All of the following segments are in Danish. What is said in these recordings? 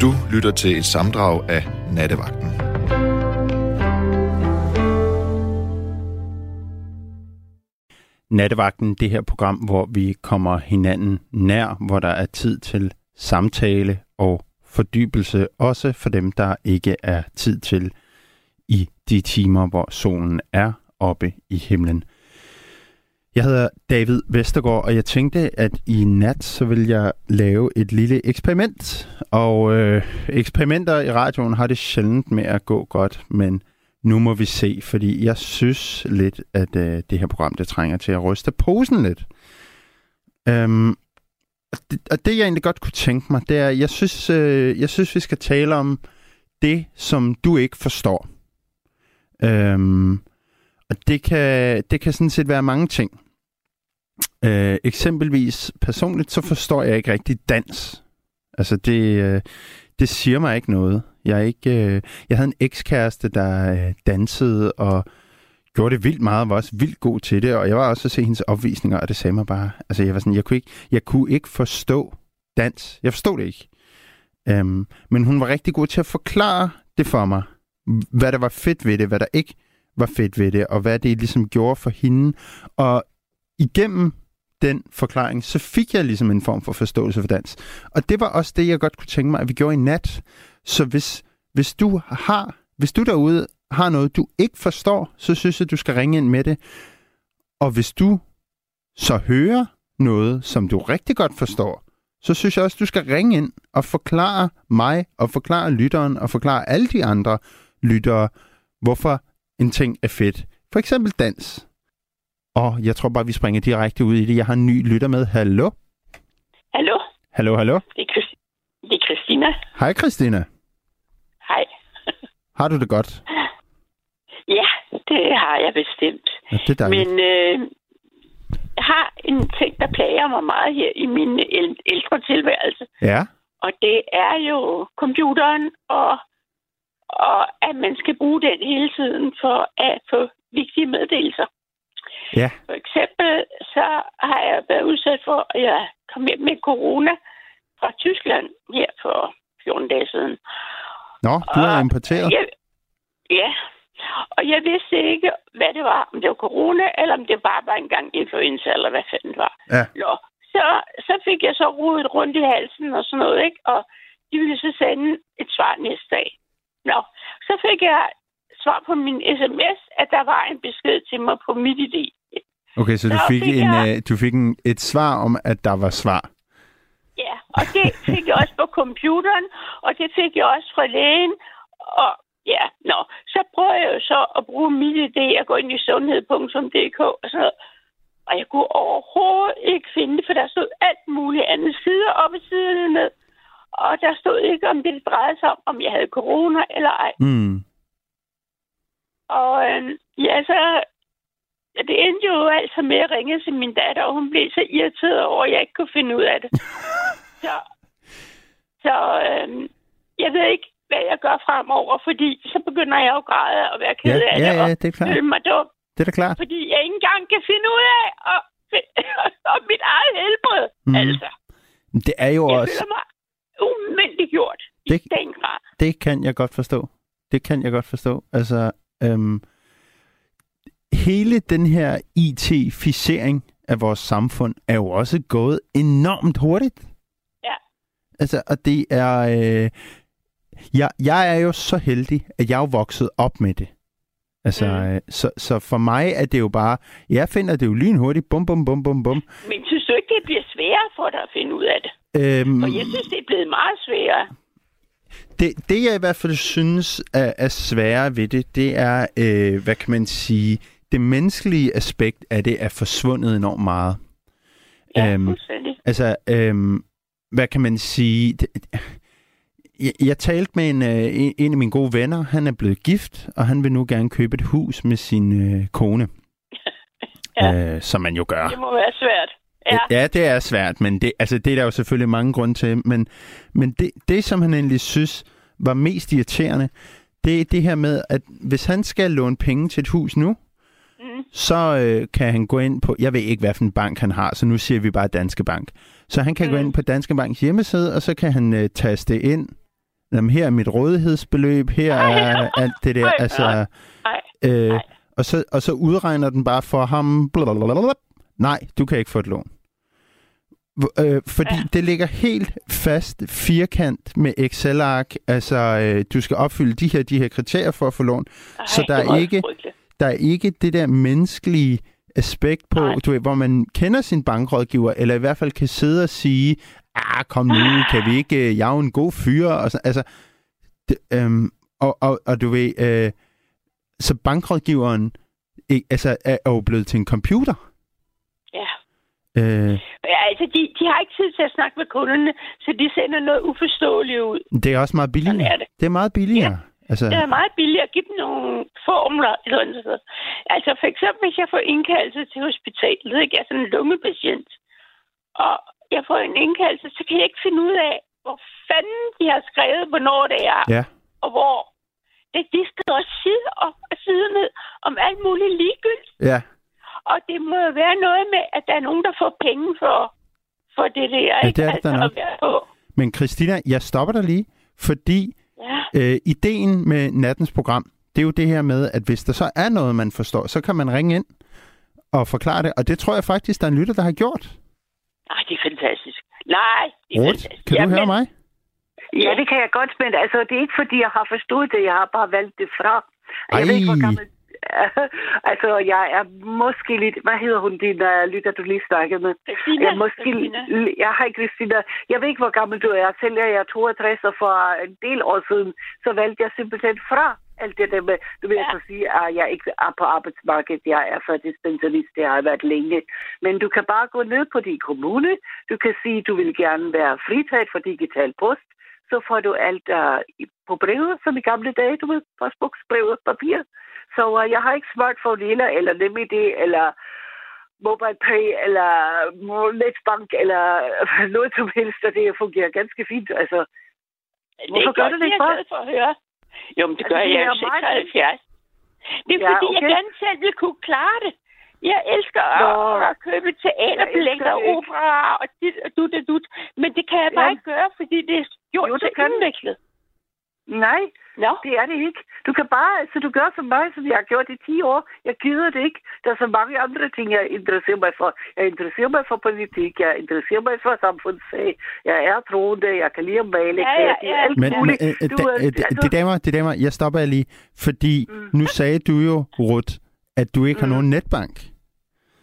Du lytter til et samdrag af Nattevagten. Nattevagten, det her program, hvor vi kommer hinanden nær, hvor der er tid til samtale og fordybelse, også for dem, der ikke er tid til i de timer, hvor solen er oppe i himlen. Jeg hedder David Vestergaard, og jeg tænkte, at i nat så vil jeg lave et lille eksperiment. Og øh, eksperimenter i radioen har det sjældent med at gå godt, men nu må vi se, fordi jeg synes lidt, at øh, det her program, det trænger til at ryste posen lidt. Øhm, og, det, og det, jeg egentlig godt kunne tænke mig, det er, jeg synes, øh, jeg synes, vi skal tale om det, som du ikke forstår. Øhm, og det kan, det kan sådan set være mange ting. Øh, eksempelvis personligt, så forstår jeg ikke rigtig dans. Altså det, øh, det siger mig ikke noget. Jeg, er ikke, øh, jeg havde en ekskæreste, der øh, dansede og gjorde det vildt meget, var også vildt god til det, og jeg var også at se hendes opvisninger, og det sagde mig bare, altså jeg var sådan, jeg kunne ikke, jeg kunne ikke forstå dans. Jeg forstod det ikke. Øhm, men hun var rigtig god til at forklare det for mig, hvad der var fedt ved det, hvad der ikke var fedt ved det, og hvad det ligesom gjorde for hende. Og igennem den forklaring, så fik jeg ligesom en form for forståelse for dans. Og det var også det, jeg godt kunne tænke mig, at vi gjorde i nat. Så hvis, hvis du har, hvis du derude har noget, du ikke forstår, så synes jeg, du skal ringe ind med det. Og hvis du så hører noget, som du rigtig godt forstår, så synes jeg også, du skal ringe ind og forklare mig, og forklare lytteren, og forklare alle de andre lyttere, hvorfor en ting er fedt. For eksempel dans. Og jeg tror bare, vi springer direkte ud i det. Jeg har en ny lytter med. Hallo? Hallo? Hallo, hallo? Det er, det er Christina. Hej Christina. Hej. Har du det godt? Ja, det har jeg bestemt. Ja, det er dejligt. Men øh, jeg har en ting, der plager mig meget her i min æl- ældre tilværelse. Ja, Og det er jo computeren, og, og at man skal bruge den hele tiden for at få vigtige meddelelser. Ja, For eksempel så har jeg været udsat for, at jeg kom hjem med corona fra Tyskland her for 14 dage siden. Nå, du Og importeret. Jeg, ja, og jeg vidste ikke, hvad det var. Om det var corona, eller om det bare var en gang influenza, eller hvad fanden det var. Ja. Nå, så, så fik jeg så rodet rundt i halsen og sådan noget, ikke? Og de ville så sende et svar næste dag. Nå, så fik jeg svar på min sms, at der var en besked til mig på mit idé. Okay, så du fik, fik en, jeg- øh, du fik en, et svar om, at der var svar. Ja, og det fik jeg også på computeren, og det fik jeg også fra lægen. Og ja, nå, så prøver jeg jo så at bruge mit idé at gå ind i sundhed.dk og noget. Og jeg kunne overhovedet ikke finde det, for der stod alt muligt andet sider op i siderne ned. Og der stod ikke, om det drejede sig om, om jeg havde corona eller ej. Mm. Og øhm, ja, så det endte jo altså med at ringe til min datter, og hun blev så irriteret over, at jeg ikke kunne finde ud af det. så så øhm, jeg ved ikke, hvad jeg gør fremover, fordi så begynder jeg jo at græde og være ked Ja, af ja, det, ja, og det er klart. føle mig dum, Det er da klart. fordi jeg ikke engang kan finde ud af og, og mit eget helbred. Mm. Altså, Det er jo jeg også... føler mig umyndiggjort i Det- den grad. Det kan jeg godt forstå. Det kan jeg godt forstå. Altså, øhm, hele den her IT-ficering af vores samfund er jo også gået enormt hurtigt. Ja. Altså, og det er... Øh, jeg, jeg er jo så heldig, at jeg er vokset op med det. Altså, Mm. øh, så, så for mig er det jo bare... Jeg finder det jo lynhurtigt. Bum, bum, bum, bum, bum. Men synes du ikke, det bliver sværere for dig at finde ud af det? Øhm, For jeg synes, det er blevet meget sværere. Det, det jeg i hvert fald synes er, er sværere ved det, det er, øh, hvad kan man sige, det menneskelige aspekt af det er forsvundet enormt meget. Ja, Øhm, fuldstændig. Altså, øhm, hvad kan man sige? Det, jeg, jeg talte med en, øh, en, en af mine gode venner, han er blevet gift, og han vil nu gerne købe et hus med sin øh, kone. Ja. Øh, som man jo gør. Det må være svært. Ja, Ja, det er svært, men det, altså, det er der jo selvfølgelig mange grunde til. Men, men det, det, som han egentlig synes var mest irriterende, det er det her med, at hvis han skal låne penge til et hus nu, mm, så øh, kan han gå ind på, jeg ved ikke, hvad for en bank han har, så nu siger vi bare Danske Bank. Så han kan mm. gå Mm. ind på Danske Banks hjemmeside, og så kan han øh, taste ind, jamen, her er mit rådighedsbeløb, her er alt det der. Altså, nej, øh, nej. og, så, og så udregner den bare for ham. Blablabla. Nej, du kan ikke få et lån. Øh, fordi ja. Det ligger helt fast firkant med Excel-ark. Altså, øh, du skal opfylde de her, de her kriterier for at få lån. Ej, Så der er ikke- frygteligt. Der er ikke det der menneskelige aspekt på, Nej. du ved, hvor man kender sin bankrådgiver, eller i hvert fald kan sidde og sige, ah, kom nu, kan vi ikke, øh, jeg er jo en god fyr, og så, altså, det, øhm, og, og, og du ved, øh, så bankrådgiveren ikke, altså, er jo blevet til en computer. Ja. Øh, ja altså, de, de har ikke tid til at snakke med kunderne, så de sender noget uforståeligt ud. det er også meget billigere. Sådan er det. det er meget billigere. Altså, Det er meget billigt at give dem nogle formler. Eller sted. Altså for eksempel, hvis jeg får indkaldelse til hospitalet, ikke? jeg er sådan en lungepatient, og jeg får en indkaldelse, så kan jeg ikke finde ud af, hvor fanden de har skrevet, hvornår det er, ja. og hvor. Det, de skriver side op og side ned om alt muligt ligegyldigt. Ja. Og det må jo være noget med, at der er nogen, der får penge for, for det der. Ja, ikke? det er det altså, nok. at være på. Men Christina, jeg stopper dig lige, fordi Ja. Øh, ideen med nattens program, det er jo det her med, at hvis der så er noget, man forstår, så kan man ringe ind og forklare det. Og det tror jeg faktisk, der er en lytter, der har gjort. Ej, det er fantastisk. Nej, det er Ruth, fantastisk. kan du Jamen, høre mig? Ja, det kan jeg godt, men altså, det er ikke fordi, jeg har forstået det. Jeg har bare valgt det fra. Jeg ved ikke, hvor Ej. gammel... altså, jeg er måske lidt... Hvad hedder hun, din uh, lytter, du lige snakkede med? Christina, Jeg, er måske, Christina. jeg har Christina. Jeg ved ikke, hvor gammel du er. Selv er jeg 62, og for en del år siden, så valgte jeg simpelthen fra alt det der med, du vil Ja. ja. så sige, at jeg ikke er på arbejdsmarkedet, jeg er førtidspensionist, det har jeg været længe. Men du kan bare gå ned på din kommune, du kan sige, du vil gerne være fritaget for digital post, så får du alt uh, på brevet, som i gamle dage, du ved, postboksbrev og papir. Så uh, jeg har ikke smartphone heller, eller NemID, eller MobilePay, eller Netbank, eller noget som helst, og det fungerer ganske fint. Altså, Hvorfor gør det ikke bare? Det er jeg for at høre. Jo, men det Altså, gør det jeg jo meget 76. Det er Ja, fordi, jeg okay. gerne selv vil kunne klare det. Jeg elsker Nå. at, købe teaterbilletter, Jeg det opera og dit og dut og dut. Men det kan jeg bare Ja. ikke gøre, fordi det er gjort Jo, så det kan. indviklet. nej, Nå, det er det ikke. Du kan bare, altså du gør som mig, som jeg har gjort i 10 år. Jeg gider det ikke. Der er så mange andre ting, jeg interesserer mig for. Jeg interesserer mig for politik, jeg interesserer mig for samfundssag. Jeg er troende, jeg kan lide at male. Ja, ja, ja. alt Men, men muligt. øh, Du, da, øh, altså- det damer, det damer, jeg stopper jer lige, fordi Mm. nu sagde du jo, Ruth, at du ikke har Mm. nogen netbank.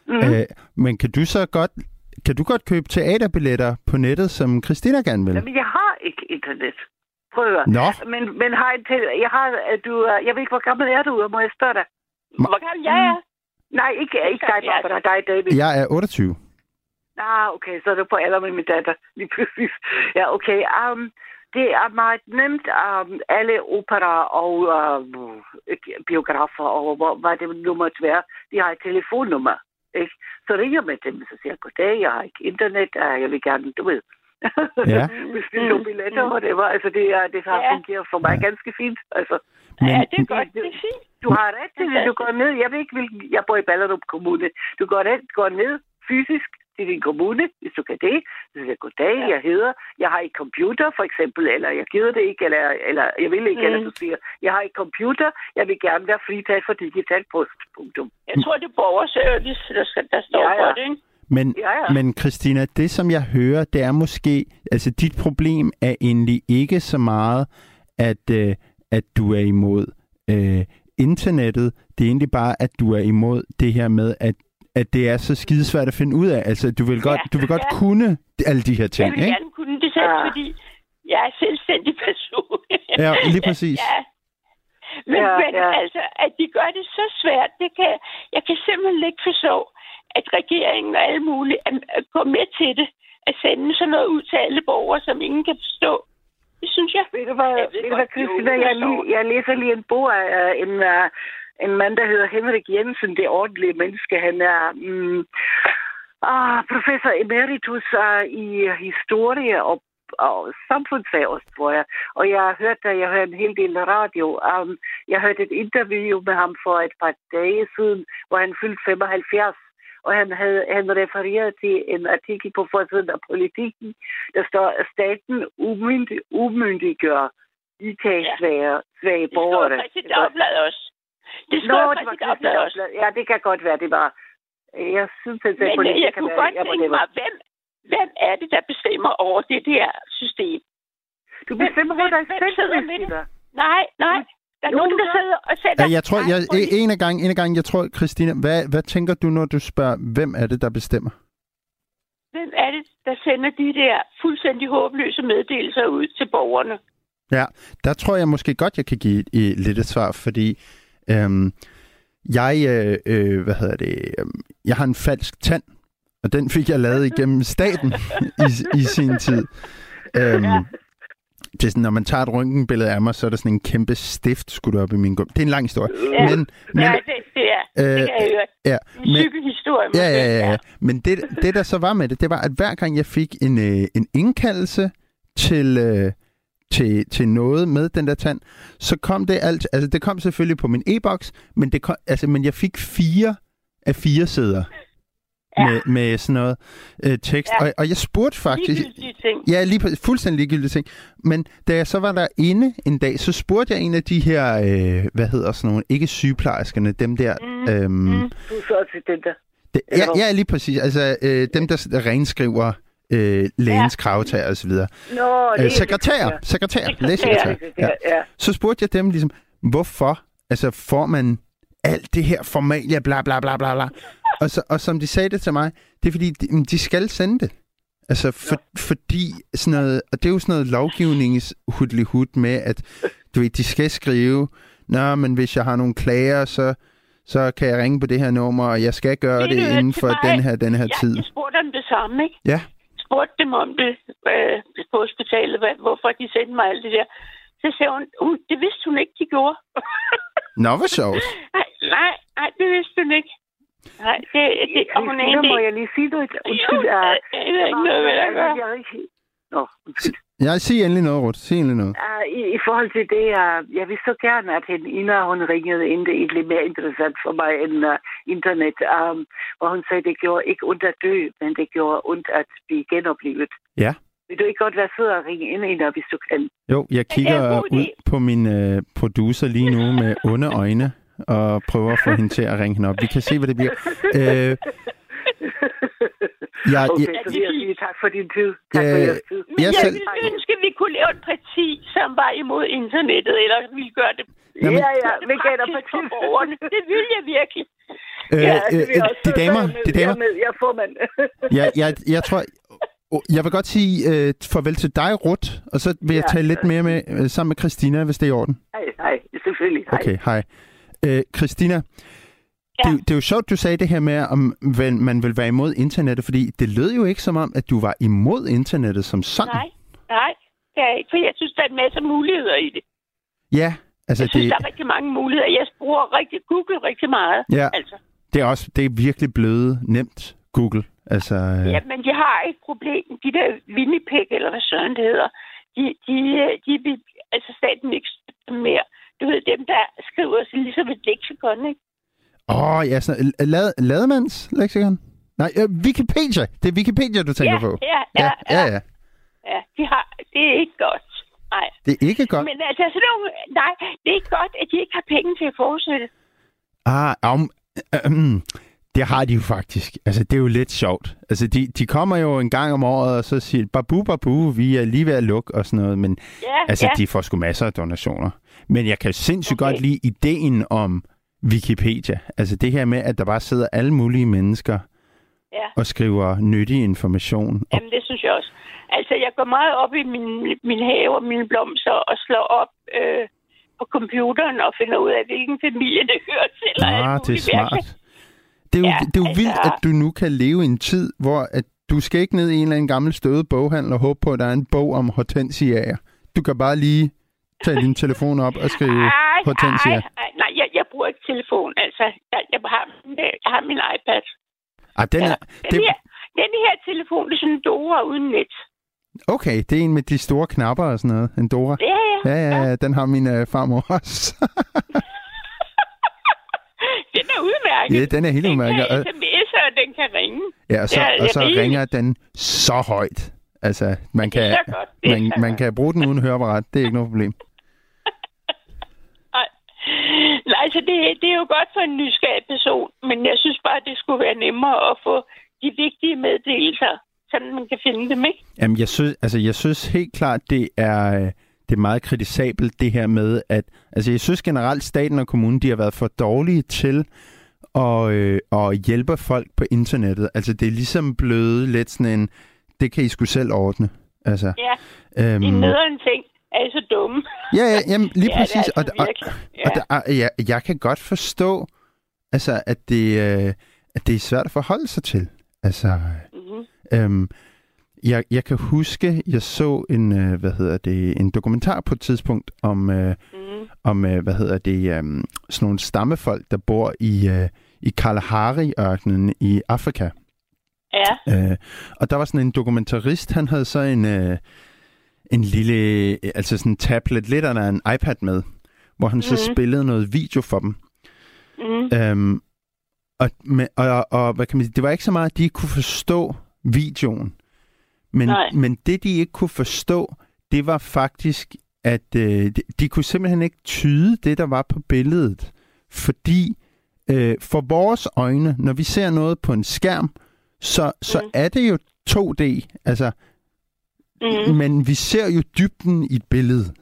Mhm. Øh, men kan du så godt, kan du godt købe teaterbilletter på nettet, som Christina gerne vil? Jamen, jeg har ikke internet. Prøv at. Nå, Men, men har en til, jeg har, øh, du, jeg ved ikke, hvor gammel er du, må jeg spørge dig? hvor gammel jeg er? Nej, ikke, ikke dig. Barbara, dig, David. jeg er 28. Ah, okay, så er du på alder med min datter. Lige præcis. Ja, okay. Um, det er meget nemt. Um, alle opera og uh, biografer og hvor, hvad det nu måtte være, de har et telefonnummer. Ikke? Så ringer man dem, så siger jeg, goddag, jeg har ikke internet, jeg vil gerne, du ved. Ja. Bestil nogle billetter, og det var, altså det, er, det har Ja. fungeret for mig ganske fint. Altså, Men, ja, det er godt. det- er fint. du har ret til det. Du går ned. Jeg ved ikke, hvilken... Jeg bor i Ballerup Kommune. Du går, ned, går ned fysisk til din kommune, hvis du kan det. Så siger goddag, Ja. jeg hedder... Jeg har ikke computer, for eksempel, eller jeg gider det ikke, eller, eller jeg vil ikke, Mm. eller du siger, jeg har ikke computer, jeg vil gerne være fritaget for digital post. Punktum. Jeg tror, det er borgerservice, der, skal, der står Ja, ja. for det, ikke? Men, Ja, ja. men Christina, det som jeg hører, det er måske, altså dit problem er egentlig ikke så meget, at, øh, at du er imod øh, internettet. Det er egentlig bare, at du er imod det her med, at at det er så skidesvært at finde ud af. Altså, du vil godt, Ja. du vil godt Ja. kunne alle de her ting, Jeg vil ikke? gerne kunne det selv, Ja. fordi jeg er selvstændig person. Ja, lige præcis. Ja. Men, Ja, men ja. altså, at de gør det så svært, det kan, jeg kan simpelthen ikke forstå, at regeringen og alle mulige er- går med til det, at sende sådan noget ud til alle borgere, som ingen kan forstå. Det synes jeg. Ved du hvad, Jeg ved hvad Christina, jeg, lige, jeg læser lige en bog af uh, en, uh, en mand, der hedder Henrik Jensen, det ordentlige menneske. Han er mm, ah, professor emeritus uh, i historie og og samfundsfag også, tror jeg. Og jeg har hørt, at jeg hører en hel del radio. Um, jeg hørte et interview med ham for et par dage siden, hvor han fyldte 75. Og han, havde, han refereret til en artikel på forsiden af politikken, der står, at staten umyndig, umyndiggør I kan Ja. svage Det står borgere. faktisk i Dagbladet også. Det står faktisk Dagbladet også. Ja, det kan godt være, det var... Jeg synes, at det Men øh, jeg kan kunne være, godt tænke mig, hvem, hvem er det, der bestemmer over det der system? Du bestemmer over dig hvem selv? Christina. Nej, nej. Der er Jo, nogen, der sidder og sætter... Ja, jeg tror, jeg, en af gang, en af gang, jeg tror, Christina, hvad, hvad tænker du, når du spørger, hvem er det, der bestemmer? Hvem er det, der sender de der fuldstændig håbløse meddelelser ud til borgerne? Ja, der tror jeg måske godt, jeg kan give et, et, lidt et svar, fordi øhm, jeg, øh, øh, hvad hedder det, øh, jeg har en falsk tand, og den fik jeg lavet igennem staten i, i sin tid. Øhm, Ja. Det er sådan, når man tager et røntgenbillede af mig, så er der sådan en kæmpe stift skudt op i min gum. Det er en lang historie. Ja. Men, men, ja, det, det er. øh, det kan jeg høre. ja, En men, cykelhistorie. Ja, ja, måske. ja. ja. Men det, det, der så var med det, det var, at hver gang jeg fik en, øh, en indkaldelse til, øh, til, til noget med den der tand, så kom det alt... Altså, det kom selvfølgelig på min e-boks, men, det kom, altså, men jeg fik fire af fire sæder Ja. med, med sådan noget øh, tekst. Ja. Og, og jeg spurgte faktisk... Ligegyldige ting. Ja, lige fuldstændig ligegyldige ting. Men da jeg så var der inde en dag, så spurgte jeg en af de her, øh, hvad hedder sådan nogle, ikke sygeplejerskerne, dem der... Mm, Øhm, mm. Du så assistenter. det, ja, Eller hvad? ja, lige præcis. Altså, øh, dem, der der renskriver øh, lægens ja. kravtager og så videre. Nå, det Øh, sekretær, det, sekretær, Sekretær. lægesekretær. Ja, Ja. ja. Så spurgte jeg dem ligesom, hvorfor altså, får man alt det her formalia, bla bla bla bla bla. Og, så, og som de sagde det til mig, det er fordi, de, de skal sende det. Altså, for, fordi sådan noget, og det er jo sådan noget lovgivningshudlig med, at du ved, de skal skrive, Nå, men hvis jeg har nogle klager, så, så kan jeg ringe på det her nummer, og jeg skal gøre det hvad, inden for mig- den her, den her Ja, tid. jeg spurgte dem det samme, ikke? Ja. Spurgte dem om det øh, på hospitalet, hvad, hvorfor de sendte mig alt det der. Så sagde hun, hun det vidste hun ikke, de gjorde. Nå, hvor sjovt. nej, nej, det vidste hun ikke. Nej, det, det, og hun er en må jeg lige sige noget? Jo, Undskyld, det er... ikke noget at gøre. Jeg ikke... Nå, undskyld. Jeg siger endelig noget, Ruth. Sig endelig noget. Uh, i, I forhold til det, uh, jeg vil så gerne, at hende Ina, hun ringede ind, det er egentlig mere interessant for mig end uh, internet, um, hvor hun sagde, det gjorde ikke ondt at dø, men det gjorde ondt at blive genoplevet. Ja. Vil du ikke godt være sød og ringe ind, Ina, hvis du kan? Jo, jeg kigger er ud på min øh, producer lige nu med onde øjne og prøver at få hende til at ringe hende op. Vi kan se, hvad det bliver. Øh, jeg, Okay, jeg, så vil jeg sige tak for din tid. Tak for Øh, jeres tid. Men Jeg jeg selv- ville ønske, at vi kunne lave et parti, som var imod internettet, eller vi gøre det Jamen- Ja, ja, det veganer praktisk for parti. borgerne. Det vil jeg virkelig. øh, Ja, øh, det jeg øh, de damer, er jeg med. de damer, Jeg med. Jeg er formand. jeg, jeg, jeg tror, jeg vil godt sige øh, farvel til dig, Ruth, og så vil jeg Ja. tale lidt mere med, sammen med Christina, hvis det er i orden. Hej, hej. Selvfølgelig. Hej. Okay, hej. Øh, Christina, Ja. det, er jo- det er jo sjovt, du sagde det her med, om man vil være imod internettet, fordi det lød jo ikke som om, at du var imod internettet som sådan. Nej, nej, det er ikke, for jeg synes, der er en masse muligheder i det. Ja, altså Jeg synes, det, der er rigtig mange muligheder. Jeg bruger rigtig Google rigtig meget. Ja. Altså. det er også det er virkelig blevet nemt, Google. Altså, øh, Ja, men de har et problem. De der Winnipeg, eller hvad søren det hedder, de, de, de vil, altså staten ikke mere. Du ved, dem, der skriver sig ligesom et leksikon, ikke? Åh, ja, sådan, lad, Lademands leksikon? Nej, øh, Wikipedia. Det er Wikipedia, du tænker ja, på. Ja, ja, ja, ja. ja. de har, det er ikke godt. Nej. Det er ikke godt. Men altså, sådan nogle, nej, det er ikke godt, at de ikke har penge til at fortsætte. Ah, um, øh, øh, det har de jo faktisk. Altså, det er jo lidt sjovt. Altså, de, de kommer jo en gang om året, og så siger babu, babu, vi er lige ved at lukke og sådan noget. Men Ja, altså, ja. de får sgu masser af donationer. Men jeg kan sindssygt Okay. godt lide ideen om Wikipedia. Altså, det her med, at der bare sidder alle mulige mennesker ja. og skriver nyttig information. Jamen, det synes jeg også. Altså, jeg går meget op i min, min have og mine blomster og slår op øh, på computeren og finder ud af, hvilken familie det hører til. ah, det er muligt mærkeligt. Det er jo, Ja, det er jo altså- vildt, at du nu kan leve i en tid, hvor at du skal ikke ned i en eller anden gammel støvet boghandel og håbe på, at der er en bog om hortensiaer. Du kan bare lige tage din telefon op og skrive Ej, hortensia. ej, ej, nej, jeg, jeg bruger ikke telefon. Altså, jeg, jeg, har, jeg har min iPad. Ah, den Ja, er, den, det, her, den her telefon det er sådan en Dora uden net. okay, det er en med de store knapper og sådan noget. En Dora. Er jeg. Ja, ja, ja, den har min øh, farmor også. den er udmærket. Ja, den er helt udmærket. Den kan sms'e, og den kan ringe. Ja, og så, ja, og så ringer den så højt. Altså, man kan, det godt. Man, man kan bruge den uden høreapparat. Det er ikke noget problem. Nej, altså det, det er jo godt for en nysgerrig person, men jeg synes bare, det skulle være nemmere at få de vigtige meddelelser, så man kan finde dem, ikke? Jamen, jeg synes, altså, jeg synes helt klart, det er... Øh, det er meget kritisabelt, det her med, at... Altså, jeg synes generelt, staten og kommunen, de har været for dårlige til at, øh, at hjælpe folk på internettet. Altså, det er ligesom blevet lidt sådan en... Det kan I sgu selv ordne. Altså, Ja, øhm, det er nederen ting. Er I så dumme? Ja, ja jamen, lige Ja, præcis. altså og, og, virkelig. og der, og jeg, kan godt forstå, altså, at det, øh, at det er svært at forholde sig til. Altså, Mhm. øhm, jeg, jeg kan huske, jeg så en, øh, hvad hedder det, en dokumentar på et tidspunkt om, øh, Mhm. om øh, hvad hedder det, øh, sådan nogle stammefolk, der bor i, øh, i Kalahari-ørkenen i Afrika. Ja, Øh, og der var sådan en dokumentarist, han havde så en, øh, en lille, altså sådan en tablet, lidt eller en iPad med, hvor han så Mhm. spillede noget video for dem. mm. Øhm, og, med, og, og hvad kan man sige, det var ikke så meget, at de kunne forstå videoen. Men, Nej. men det, de ikke kunne forstå, det var faktisk, at øh, de, de kunne simpelthen ikke tyde det, der var på billedet. Fordi øh, for vores øjne, når vi ser noget på en skærm, så, så Mm. er det jo 2D. Altså, Mm. men vi ser jo dybden i et billede.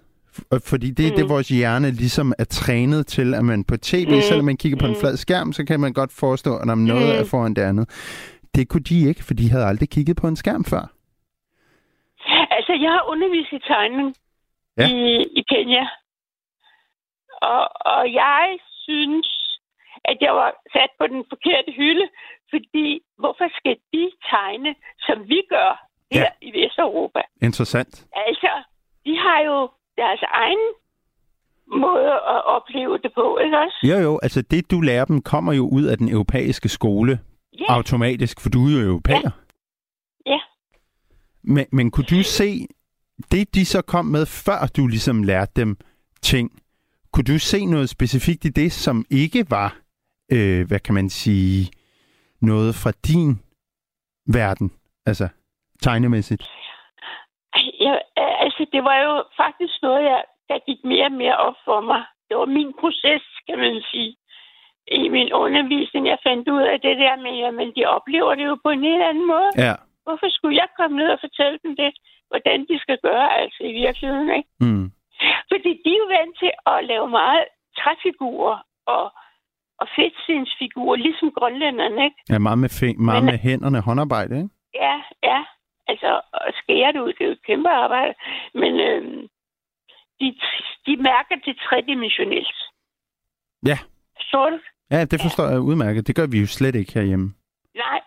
Fordi det er mm. det, vores hjerne ligesom er trænet til, at man på tv, mm. Selvom man kigger på en Mm. flad skærm, så kan man godt forestå, at noget Mm. er foran det andet. Det kunne de ikke, for de havde aldrig kigget på en skærm før. Altså, jeg har undervist i tegning Ja. i, i Kenya. Og, og jeg synes, at jeg var sat på den forkerte hylde, fordi hvorfor skal de tegne, som vi gør her Ja. i Vesteuropa? Interessant. Altså, de har jo deres egen måde at opleve det på, ikke også? Jo, jo, altså det, du lærer dem, kommer jo ud af den europæiske skole Ja, automatisk, for du er jo europæer. Ja. Men, men kunne du se, det de så kom med, før du ligesom lærte dem ting, kunne du se noget specifikt i det, som ikke var, øh, hvad kan man sige, noget fra din verden? Altså, tegnemæssigt. Jeg, altså, det var jo faktisk noget, jeg, der gik mere og mere op for mig. Det var min proces, kan man sige. I min undervisning, jeg fandt ud af det der med, at de oplever det jo på en helt anden måde. Ja. Hvorfor skulle jeg komme ned og fortælle dem det, hvordan de skal gøre, altså i virkeligheden, ikke? Mm. Fordi de er jo vant til at lave meget træfigurer og, og fedtsindsfigurer, ligesom grønlænderne, ikke? Ja, meget med, fing- meget Men- med hænderne, håndarbejde, ikke? Ja, ja. Altså, at skære det ud, det er jo et kæmpe arbejde. Men øhm, de, de mærker det tredimensionelt. Ja. Du? Ja, det forstår jeg udmærket. Det gør vi jo slet ikke herhjemme. Nej.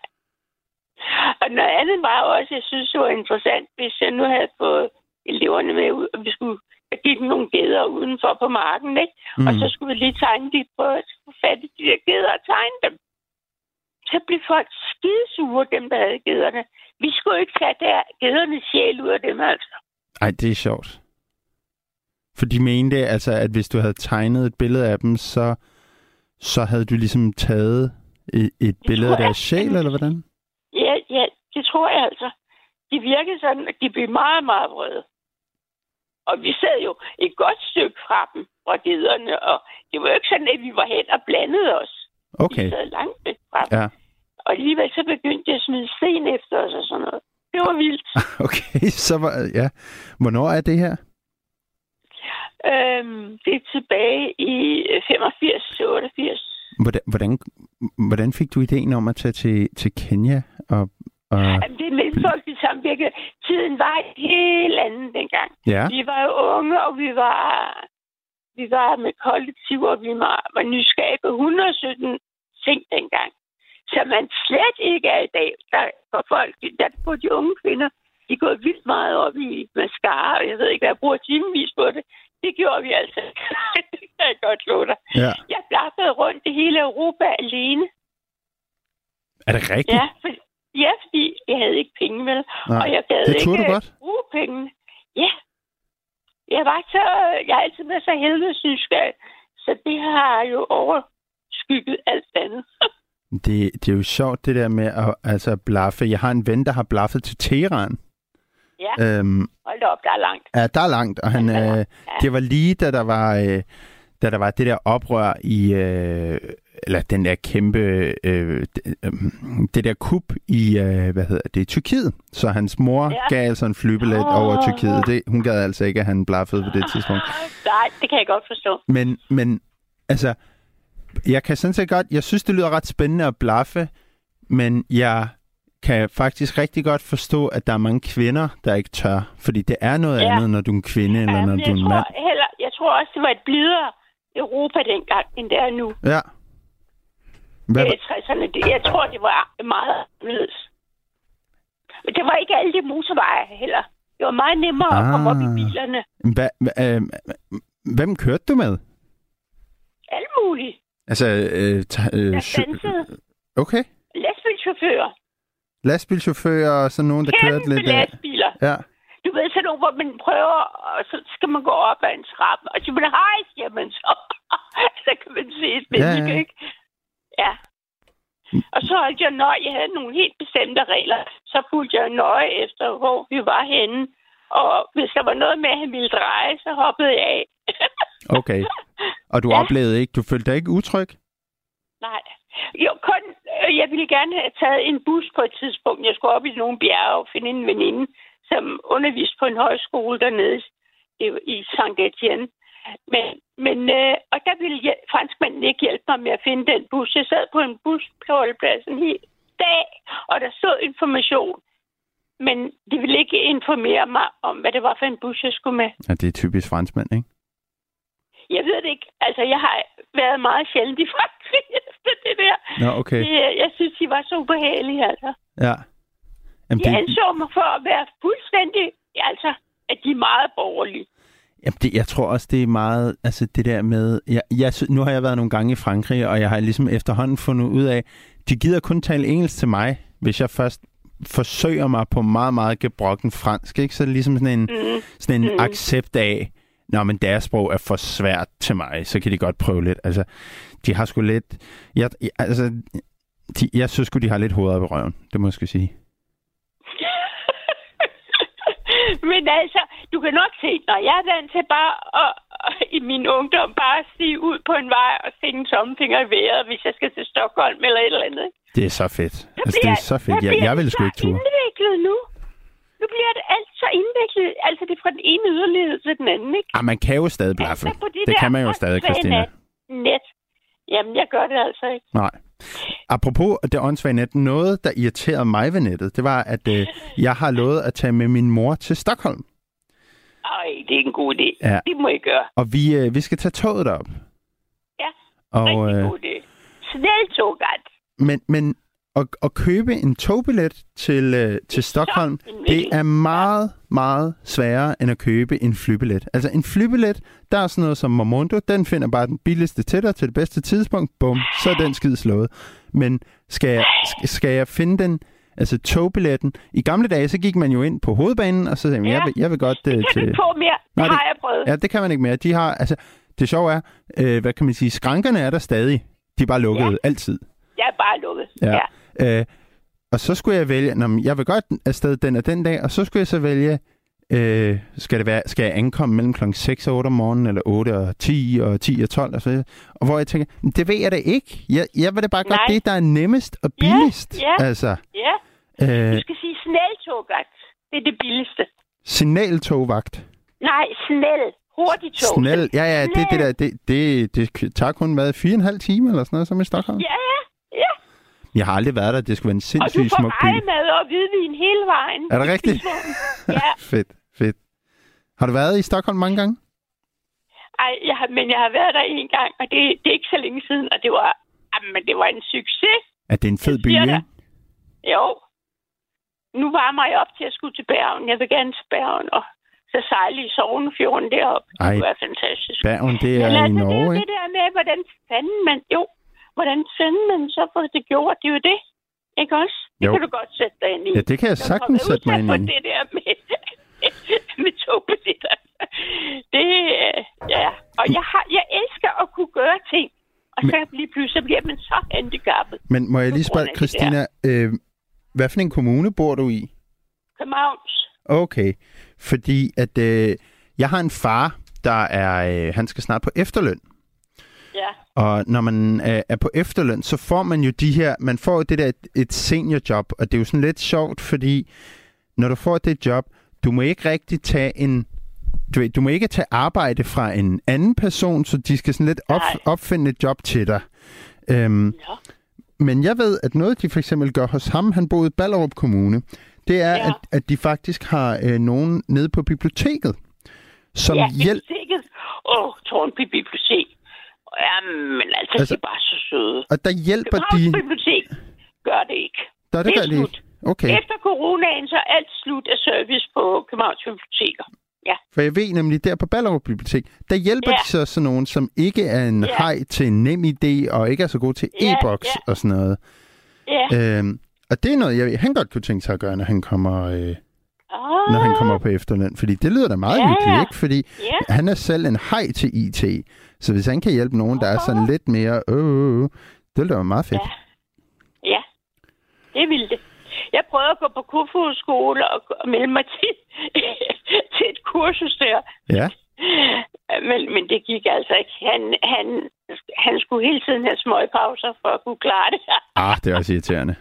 Og noget andet var også, jeg synes, det var interessant, hvis jeg nu havde fået eleverne med ud, og vi skulle give dem nogle geder udenfor på marken, ikke? Mm. Og så skulle vi lige tegne de på at fat i de der geder og tegne dem. Så blev folk skidesure, dem der havde gederne. Vi skulle ikke tage der gedernes sjæl ud af dem, altså. Ej, det er sjovt. For de mente altså, at hvis du havde tegnet et billede af dem, så, så havde du ligesom taget et, et billede af deres sjæl, eller hvordan? Det tror jeg altså. De virkede sådan, at de blev meget, meget vrede. Og vi sad jo et godt stykke fra dem, fra gederne, og det var jo ikke sådan, at vi var hen og blandede os. Okay, Vi sad langt væk fra dem. ja. Og alligevel så begyndte jeg at smide sten efter os og sådan noget. Det var vildt. Okay, så var, ja. Hvornår er det her? øhm, det er tilbage i 85-88. Hvordan, hvordan, hvordan fik du ideen om at tage til, til Kenya? Og, og, Jamen, det er mellemfolkeligt samvirke. Tiden var helt anden dengang. ja, Vi var jo unge, og vi var, vi var med kollektiv, og vi var, var nysgerrige på 117 ting dengang. Så man slet ikke er i dag. Der, for folk, der på de unge kvinder, de går vildt meget op i mascara, og jeg ved ikke, hvad jeg bruger timevis på det. Det gjorde vi altså. det kan jeg godt love dig. ja. Jeg blaffede rundt i hele Europa alene. Er det rigtigt? Ja, for, ja fordi jeg havde ikke penge, vel? Nej, og jeg gad det ikke du godt. bruge penge. Ja. Jeg var så, jeg har altid været så helvedes nysgerrig, så det har jo overskygget alt andet. Det, det er jo sjovt, det der med at altså, blaffe. Jeg har en ven, der har blaffet til Teheran. Ja. Øhm, Hold da op, der er langt. ja, der er langt, og han, er øh. Ja. det var lige, da der var... Øh, da der var det der oprør i, øh, eller den der kæmpe, øh, det, øh, det der kup i, øh, hvad hedder det, Tyrkiet. Så hans mor Ja. gav altså en flybillet Åh. over Tyrkiet. Det, hun gad altså ikke, at han blaffede på det tidspunkt. Nej, det kan jeg godt forstå. Men, men altså, jeg kan sådan set godt, jeg synes, det lyder ret spændende at blaffe, men jeg kan faktisk rigtig godt forstå, at der er mange kvinder, der ikke tør. Fordi det er noget Ja. andet, når du er en kvinde, eller når Jamen, du er en mand. heller, jeg tror også, det var et blidere Europa dengang, end det er nu. Ja. Hvad, i 60'erne. Det, jeg tror, det var meget anderledes. Men det var ikke alle de motorveje heller. Det var meget nemmere ah. at komme op i Ah. bilerne. hvad, øh, hvem kørte du med? Alt muligt. Altså, øh, øh, Jeg dansede. okay. Lastbilchauffører. Lastbilchauffører og sådan nogen, der kørte Kæmpe lidt... øh, lastbiler. Ja. Du ved sådan nogle, hvor man prøver, og så skal man gå op ad en trappe. Og så man, hej, siger man så. så kan man se et menneske, ja. ikke? Ja. Og så holdt jeg nøje. Jeg havde nogle helt bestemte regler. Så fulgte jeg nøje efter, hvor vi var henne. Og hvis der var noget med, at han ville dreje, så hoppede jeg af. Okay. Og du Ja. oplevede ikke, du følte dig ikke utryg? Nej. Jo, kun, øh, jeg ville gerne have taget en bus på et tidspunkt. Jeg skulle op i nogle bjerge og finde en veninde, som underviste på en højskole dernede i, i St. Etienne. Men, men øh, og der ville jeg, franskmanden ikke hjælpe mig med at finde den bus. Jeg sad på en bus på holdpladsen en hel dag, og der stod information. Men de ville ikke informere mig om, hvad det var for en bus, jeg skulle med. Ja, det er typisk franskmænd, ikke? Jeg ved det ikke. Altså, jeg har været meget sjældent i Frankrig efter det der. Nå, okay. Det, jeg synes, de var så ubehagelige, altså. Ja. Jamen, De det, anså mig for at være fuldstændig, altså, at de er meget borgerlige. Jamen det, jeg tror også, det er meget, altså det der med, jeg, jeg, nu har jeg været nogle gange i Frankrig, og jeg har ligesom efterhånden fundet ud af, de gider kun tale engelsk til mig, hvis jeg først forsøger mig på meget, meget gebrokken fransk, ikke? Så er det ligesom sådan en, Mm. sådan en Mm. accept af, Nå, men deres sprog er for svært til mig, så kan de godt prøve lidt. Altså, de har sgu lidt... Jeg, altså, de, jeg synes sgu, de har lidt hoved op i røven, det må jeg sige. Men altså, du kan nok se, når jeg er vant til bare at, i min ungdom bare at sige ud på en vej og se en tommelfinger i vejret, hvis jeg skal til Stockholm eller et eller andet. Det er så fedt. Så Altså, det er så fedt. Jeg, jeg vil sgu ikke ture. indviklet nu. Nu bliver det alt så indviklet. Altså, det er fra den ene yderlighed til den anden, ikke? Ah, man kan jo stadig blaffe. Altså, de Det kan man jo stadig, Christina. Net. net. Jamen, jeg gør det altså ikke. Nej. Apropos det åndssvage net, noget, der irriterede mig ved nettet, det var, at øh, jeg har lovet at tage med min mor til Stockholm. Det er en god idé. Ja. Det må I gøre. Og vi, øh, vi skal tage toget derop. Ja, Og, Rigtig øh, god idé. Sneltogat. men, men at, at købe en togbillet til, øh, til Stockholm, det er meget, meget sværere end at købe en flybillet. Altså en flybillet, der er sådan noget som Momondo, den finder bare den billigste til dig til det bedste tidspunkt. Bum, så er den skid slået. Men skal jeg, skal jeg finde den, altså togbilletten? I gamle dage, så gik man jo ind på hovedbanen, og så sagde man, Ja. jeg, vil, jeg vil godt øh, Det kan til... få mere. Det Nej, det- har jeg prøvet. Ja, det kan man ikke mere. De har, altså, det sjove er, øh, hvad kan man sige, skrankerne er der stadig. De er bare lukket Ja. altid. Jeg er bare lukket. Ja. Ja. Øh, og så skulle jeg vælge, når jeg vil godt afsted den og den dag, og så skulle jeg så vælge, øh, skal, det være, skal jeg ankomme mellem klokken 6 og 8 om morgenen, eller 8 og 10 og 10 og 12 og så. Og hvor jeg tænker, "Men det ved jeg da ikke. Jeg, jeg vil da bare godt det, der er nemmest og Ja, billigst. ja. Altså, Ja, øh, du skal sige sneltogat. Det er det billigste. signaltogvagt. Nej, snel. Hurtigt tog. Snel. Ja, ja, det, det der, det, det, det tager kun hvad, fire og en halv time eller sådan noget, som i Stockholm. Ja, ja, ja. Jeg har aldrig været der. Det skulle være en Og du sindssygt får smuk by. rejemad og hvidvin hele vejen. Er det rigtigt? Ja. fedt, fedt. Har du været i Stockholm mange gange? Ej, jeg har, men jeg har været der en gang, og det, det er ikke så længe siden, og det var, jamen, det var en succes. Er det en fed by, ikke? Jo. Nu varmer jeg op til at skulle til Bergen. Jeg vil gerne til Bergen, og så sejle i Sognefjorden deroppe. Ej. Det var fantastisk. Bergen, det er Men i altså, det er jo Norge, det ikke? der med, hvordan fanden man... Jo, hvordan fanden man så får det gjort. Det er jo det. Ikke også? Det Jo. kan du godt sætte dig ind i. Ja, det kan jeg sagtens sætte mig ind i. det der med, med togbilletter. Det, øh, ja. Og jeg, har, jeg elsker at kunne gøre ting. Og så lige pludselig bliver man så handicappet. Men må jeg lige spørge, Christina, øh, hvad for en kommune bor du i? Københavns. Okay, fordi at øh, jeg har en far, der er, øh, han skal snart på efterløn. Og når man er, er på efterløn, så får man jo de her, man får det der et seniorjob, og det er jo sådan lidt sjovt, fordi når du får det job, du må ikke rigtig tage en du, ved, du må ikke tage arbejde fra en anden person, så de skal sådan lidt op, opfinde et job til dig. Øhm, Ja. men jeg ved, at noget, de for eksempel gør hos ham, han boede i Ballerup Kommune, det er, Ja. at, at de faktisk har øh, nogen nede på biblioteket, som ja, hjælp... biblioteket. Åh, Tornby Bibliotek. Jamen, altså, Altså- de er bare så søde. Og der hjælper de... Bibliotek gør det ikke. Der, det det er de ikke. slut. Okay, Efter coronaen, så er alt slut af service på Københavns Biblioteker. for jeg ved nemlig, der på Ballerup Bibliotek, der hjælper Ja. de så sådan nogen, som ikke er en Ja. hej til nem idé, og ikke er så god til Ja, e-boks ja. og sådan noget. Ja. Øhm, og det er noget, jeg ved, han godt kunne tænke sig at gøre, når han kommer, øh, Ah, når han kommer på efterløn. Fordi det lyder da meget Ja, hyggeligt, ja. ikke? Fordi Ja, han er selv en hej til IT. Så hvis han kan hjælpe nogen, der er sådan lidt mere, øh, øh, øh, det ville da være meget fedt. Ja. ja. Det ville det. Jeg prøvede at gå på Kufu-skole og, og melde mig til, til et kursus der. Ja, Men, men det gik altså ikke. Han, han, han skulle hele tiden have smøgpauser for at kunne klare det. ah, det er også irriterende.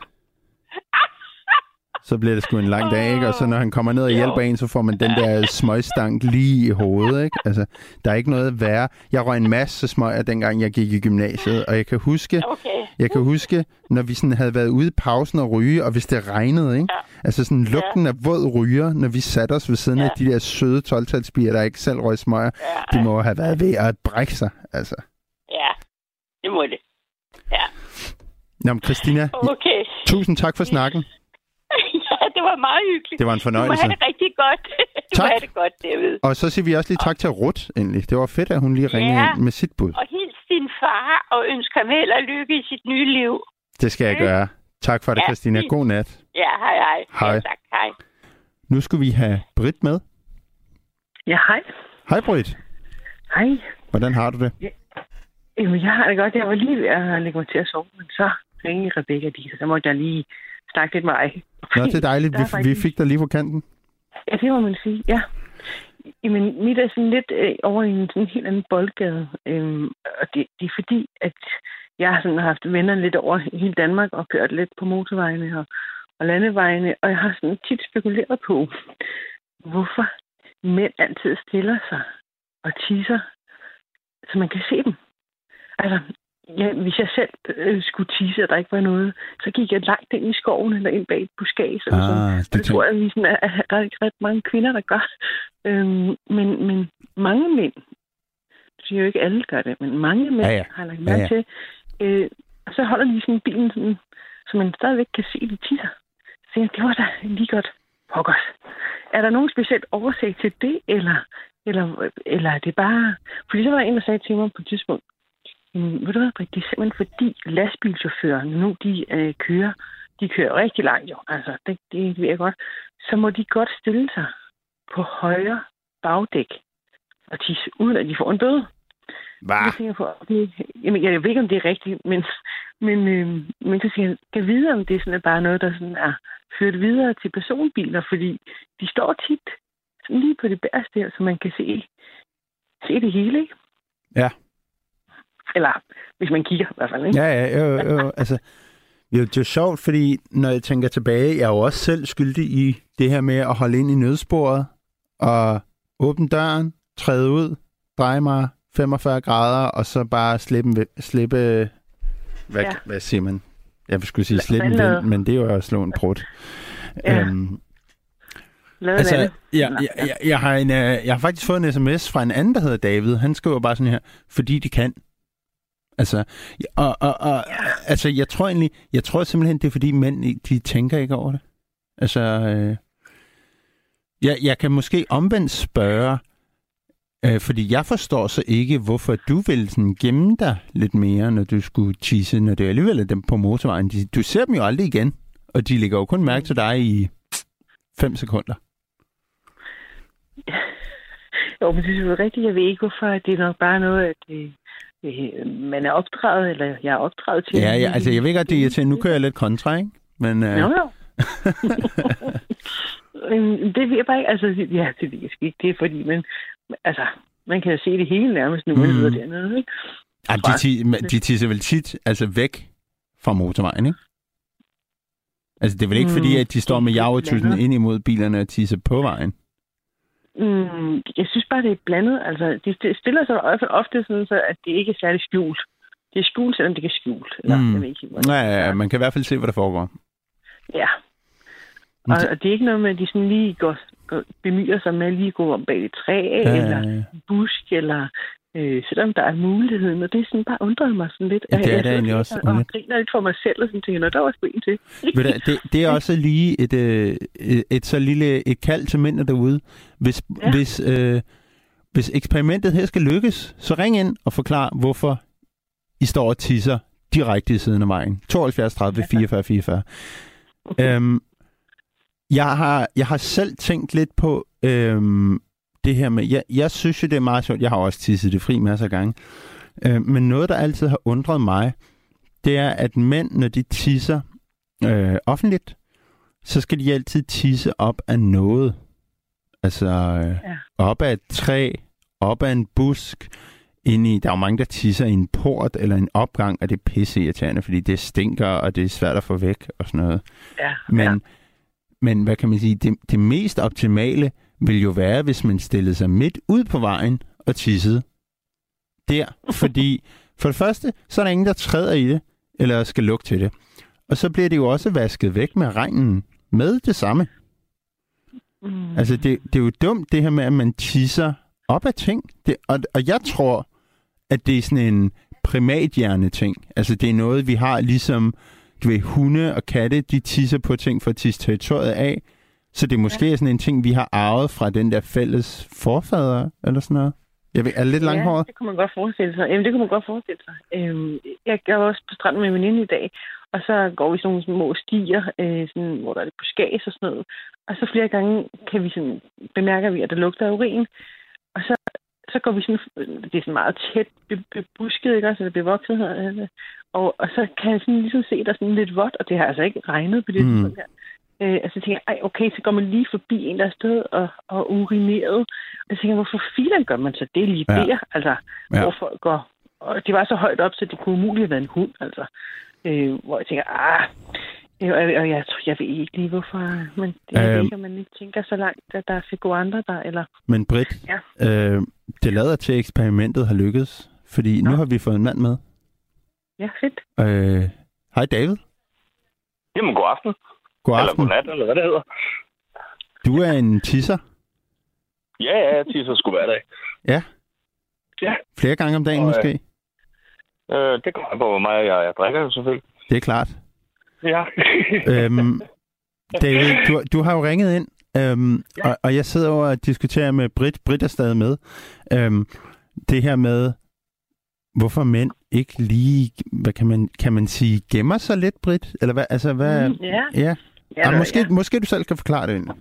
Så bliver det sgu en lang dag, ikke? Og så når han kommer ned og Jo. hjælper en, så får man den der smøgstank lige i hovedet, ikke? Altså, der er ikke noget værre. Jeg røg en masse smøger, dengang jeg gik i gymnasiet, og jeg kan huske, Okay. Jeg kan huske, når vi sådan havde været ude i pausen og ryge, og hvis det regnede, ikke? Ja. Altså sådan lugten af våd ryger, når vi satte os ved siden Ja. af de der søde 12 der ikke selv røg smøger. Ja, De må have været ved at brække sig, altså. ja, det må det. Ja, Nå, Christina, okay. tusind tak for snakken. Ja, det var meget hyggeligt. Det var en Du må fornøjelse. have det rigtig godt. Du Tak. må have det godt, David. Og så siger vi også lige tak til Rut, endelig. Det var fedt, at hun lige ringede Ja. ind med sit bud. Og hils din far og ønsk ham held og lykke i sit nye liv. Det skal jeg gøre. Tak for det, Ja, Christina. God nat. Ja, hej hej. Hej. Ja, tak, hej. Nu skal vi have Britt med. Ja, hej. Hej, Britt. Hej. Hvordan har du det? Jamen, jeg har det godt. Jeg var lige ved at lægge mig til at sove, men så ringede Rebecca lige, så der måtte jeg lige med mig. Nå, det er dejligt. Vi, vi faktisk- fik dig lige på kanten. Ja, det må man sige, ja. Jamen, mit er sådan lidt øh, over i en sådan helt anden boldgade. Øhm, og det, det er fordi, at jeg har sådan haft venner lidt over hele Danmark og kørt lidt på motorvejene og, og landevejene, og jeg har sådan tit spekuleret på, hvorfor mænd altid stiller sig og tisser, så man kan se dem. Altså, ja, hvis jeg selv øh, skulle tisse, og der ikke var noget, så gik jeg langt ind i skoven eller ind bag et buskage. Eller sådan. Ah, Og det tror jeg, vi sådan er, er ret, ret mange kvinder, der gør. Øhm, men, men mange mænd, jeg siger jo ikke alle gør det, men mange mænd Ja, ja. har lagt Ja, mærke ja. til, øh, og så holder de sådan bilen, sådan, så man stadigvæk kan se, de tisser. Så tænker jeg, det var da lige godt pokkers. Er der nogen speciel årsag til det, eller, eller, eller er det bare... Fordi så var der en, der sagde til mig på et tidspunkt, "Jamen, ved du hvad, Britt, det er simpelthen fordi lastbilchaufførerne nu, de øh, kører, de kører rigtig langt jo, altså det, det ved jeg godt, så må de godt stille sig på højre bagdæk og tisse, uden at de får en bøde. Hvad? Jeg tænker på, det, jamen, jeg ved ikke, om det er rigtigt, men, men, øh, men så siger jeg, kan vide, om det sådan er bare noget, der sådan er ført videre til personbiler, fordi de står tit sådan lige på det bærste her, så man kan se, se det hele, ikke? Ja. Eller hvis man kigger i hvert fald, ikke? Ja, ja, jo, jo, altså, det er jo, det er jo sjovt, fordi når jeg tænker tilbage, jeg er jo også selv skyldig i det her med at holde ind i nødsporet og åbne døren, træde ud, dreje mig 45 grader, og så bare slippe, slippe hvad, ja. Hvad siger man? Jeg skulle sige slippe en vind, men det er jo at slå en prut. Ja. Øhm, Lavet altså, jeg, jeg, jeg, jeg, har en, øh, jeg har faktisk fået en sms fra en anden, der hedder David. Han skriver bare sådan her, fordi de kan. Altså, og, og, og, altså, jeg tror egentlig, jeg tror simpelthen, det er fordi mænd, de tænker ikke over det. Altså, øh, jeg, jeg kan måske omvendt spørge, øh, fordi jeg forstår så ikke, hvorfor du vil sådan gemme dig lidt mere, når du skulle tisse, når det alligevel er dem på motorvejen. De, du ser dem jo aldrig igen, og de lægger jo kun mærke til dig i 5 sekunder. Jo, men det er jo rigtigt. Jeg ved ikke, hvorfor. Det er nok bare noget, at det, øh, man er opdraget, eller jeg er opdraget til. Ja, ja, altså jeg ved godt, det er irriterende. Nu kører jeg lidt kontra, ikke? Men øh, Jo, jo. Øhm, det ved jeg bare ikke. Altså, ja, det ved jeg ikke. Det er fordi, man, altså, man kan se det hele nærmest, nu Mhm. sidder dernede, ikke? Ja, de, ti, de tisser vel tit altså væk fra motorvejen, ikke? Altså, det er vel ikke mm, fordi, at de står med javertusen ind imod bilerne og tisser på vejen? Mm, jeg synes bare, det er blandet. Altså, de stiller sig i hvert fald ofte sådan, så at det ikke er særlig skjult. Det er skjult, selvom det ikke er skjult. Eller, mm. jeg ved ikke, ja, ja, man kan i hvert fald se, hvad der foregår. Ja. Og, og det er ikke noget med, at de sådan lige går, går bemyger sig med at lige gå om bag et træ, ja, eller busk, eller øh, selvom der er muligheden, og det er sådan bare undret mig sådan lidt. Ja, det er det egentlig også. Og, og griner lidt for mig selv, og sådan tænker, der var sgu en til. Ved du, det, det er også lige et, øh, et, et så lille et kald til mænd derude. Hvis, ja. hvis, øh, hvis eksperimentet her skal lykkes, så ring ind og forklar, hvorfor I står og tisser direkte i siden af vejen. 72 30 44 44. øhm, jeg, har, jeg har selv tænkt lidt på, øhm, det her med, jeg, jeg synes jo, det er meget sjovt. Jeg har også tisset det fri masser af gange. Øh, men noget, der altid har undret mig, det er, at mænd, når de tisser øh, offentligt, så skal de altid tisse op af noget. Altså øh, ja. op af et træ, op af en busk, ind i, der er jo mange, der tisser i en port eller en opgang, og det er pisseirriterende, fordi det stinker, og det er svært at få væk og sådan noget. Ja, men, ja. men hvad kan man sige, det, det mest optimale, vil jo være, hvis man stillede sig midt ud på vejen og tissede der. Fordi for det første, så er der ingen, der træder i det, eller skal lugte til det. Og så bliver det jo også vasket væk med regnen med det samme. Mm. Altså, det, det er jo dumt, det her med, at man tisser op af ting. Det, og, og jeg tror, at det er sådan en primathjerne-ting. Altså, det er noget, vi har ligesom, du ved, hunde og katte, de tisser på ting for at tisse territoriet af. Så det er måske ja. sådan en ting, vi har arvet fra den der fælles forfader, eller sådan noget? Jeg ved, er det lidt langhåret? Ja, det kunne man godt forestille sig. Jamen, det kunne man godt forestille sig. Øhm, jeg, jeg var også på stranden med min veninde i dag, og så går vi sådan nogle små stier, øh, sådan, hvor der er lidt buskage og sådan noget. Og så flere gange kan vi sådan, bemærker vi, at der lugter urin. Og så, så går vi sådan, det er sådan meget tæt bebusket, ikke også, eller bevokset her. Og, og så kan jeg sådan ligesom se, der er sådan lidt vådt, og det har altså ikke regnet på det mm. her. Øh, altså tænker jeg, okay, så går man lige forbi en der sted og, og urineret. Og jeg tænker, hvorfor filen gør man så det lige ja. der? Altså, ja. hvor folk går... Og det var så højt op, så det kunne umuligt have været en hund, altså. Øh, hvor jeg tænker, ah... Og jeg, jeg, jeg ved ikke lige, hvorfor, men det er øhm, ikke, at man ikke tænker så langt, at der er gå andre der, eller... Men Britt, ja. øh, det lader til, at eksperimentet har lykkedes, fordi Nå. nu har vi fået en mand med. Ja, fedt. Øh, hej David. Jamen, god aften. God aften. Eller godnat, eller hvad det hedder. Du er en tisser? Ja, ja, jeg tisser sgu hver dag. Ja? Ja. Flere gange om dagen og, måske? Øh, det kommer på, hvor meget jeg, jeg drikker selvfølgelig. Det er klart. Ja. øhm, David, du, du har jo ringet ind, øhm, ja. og, og jeg sidder over og diskuterer med Britt. Britt er stadig med. Øhm, det her med, hvorfor mænd ikke lige, hvad kan man, kan man sige, gemmer sig lidt, Britt? Eller hvad, altså hvad? Mm, ja. ja. Ja ah, måske, ja. måske du selv kan forklare det egentlig.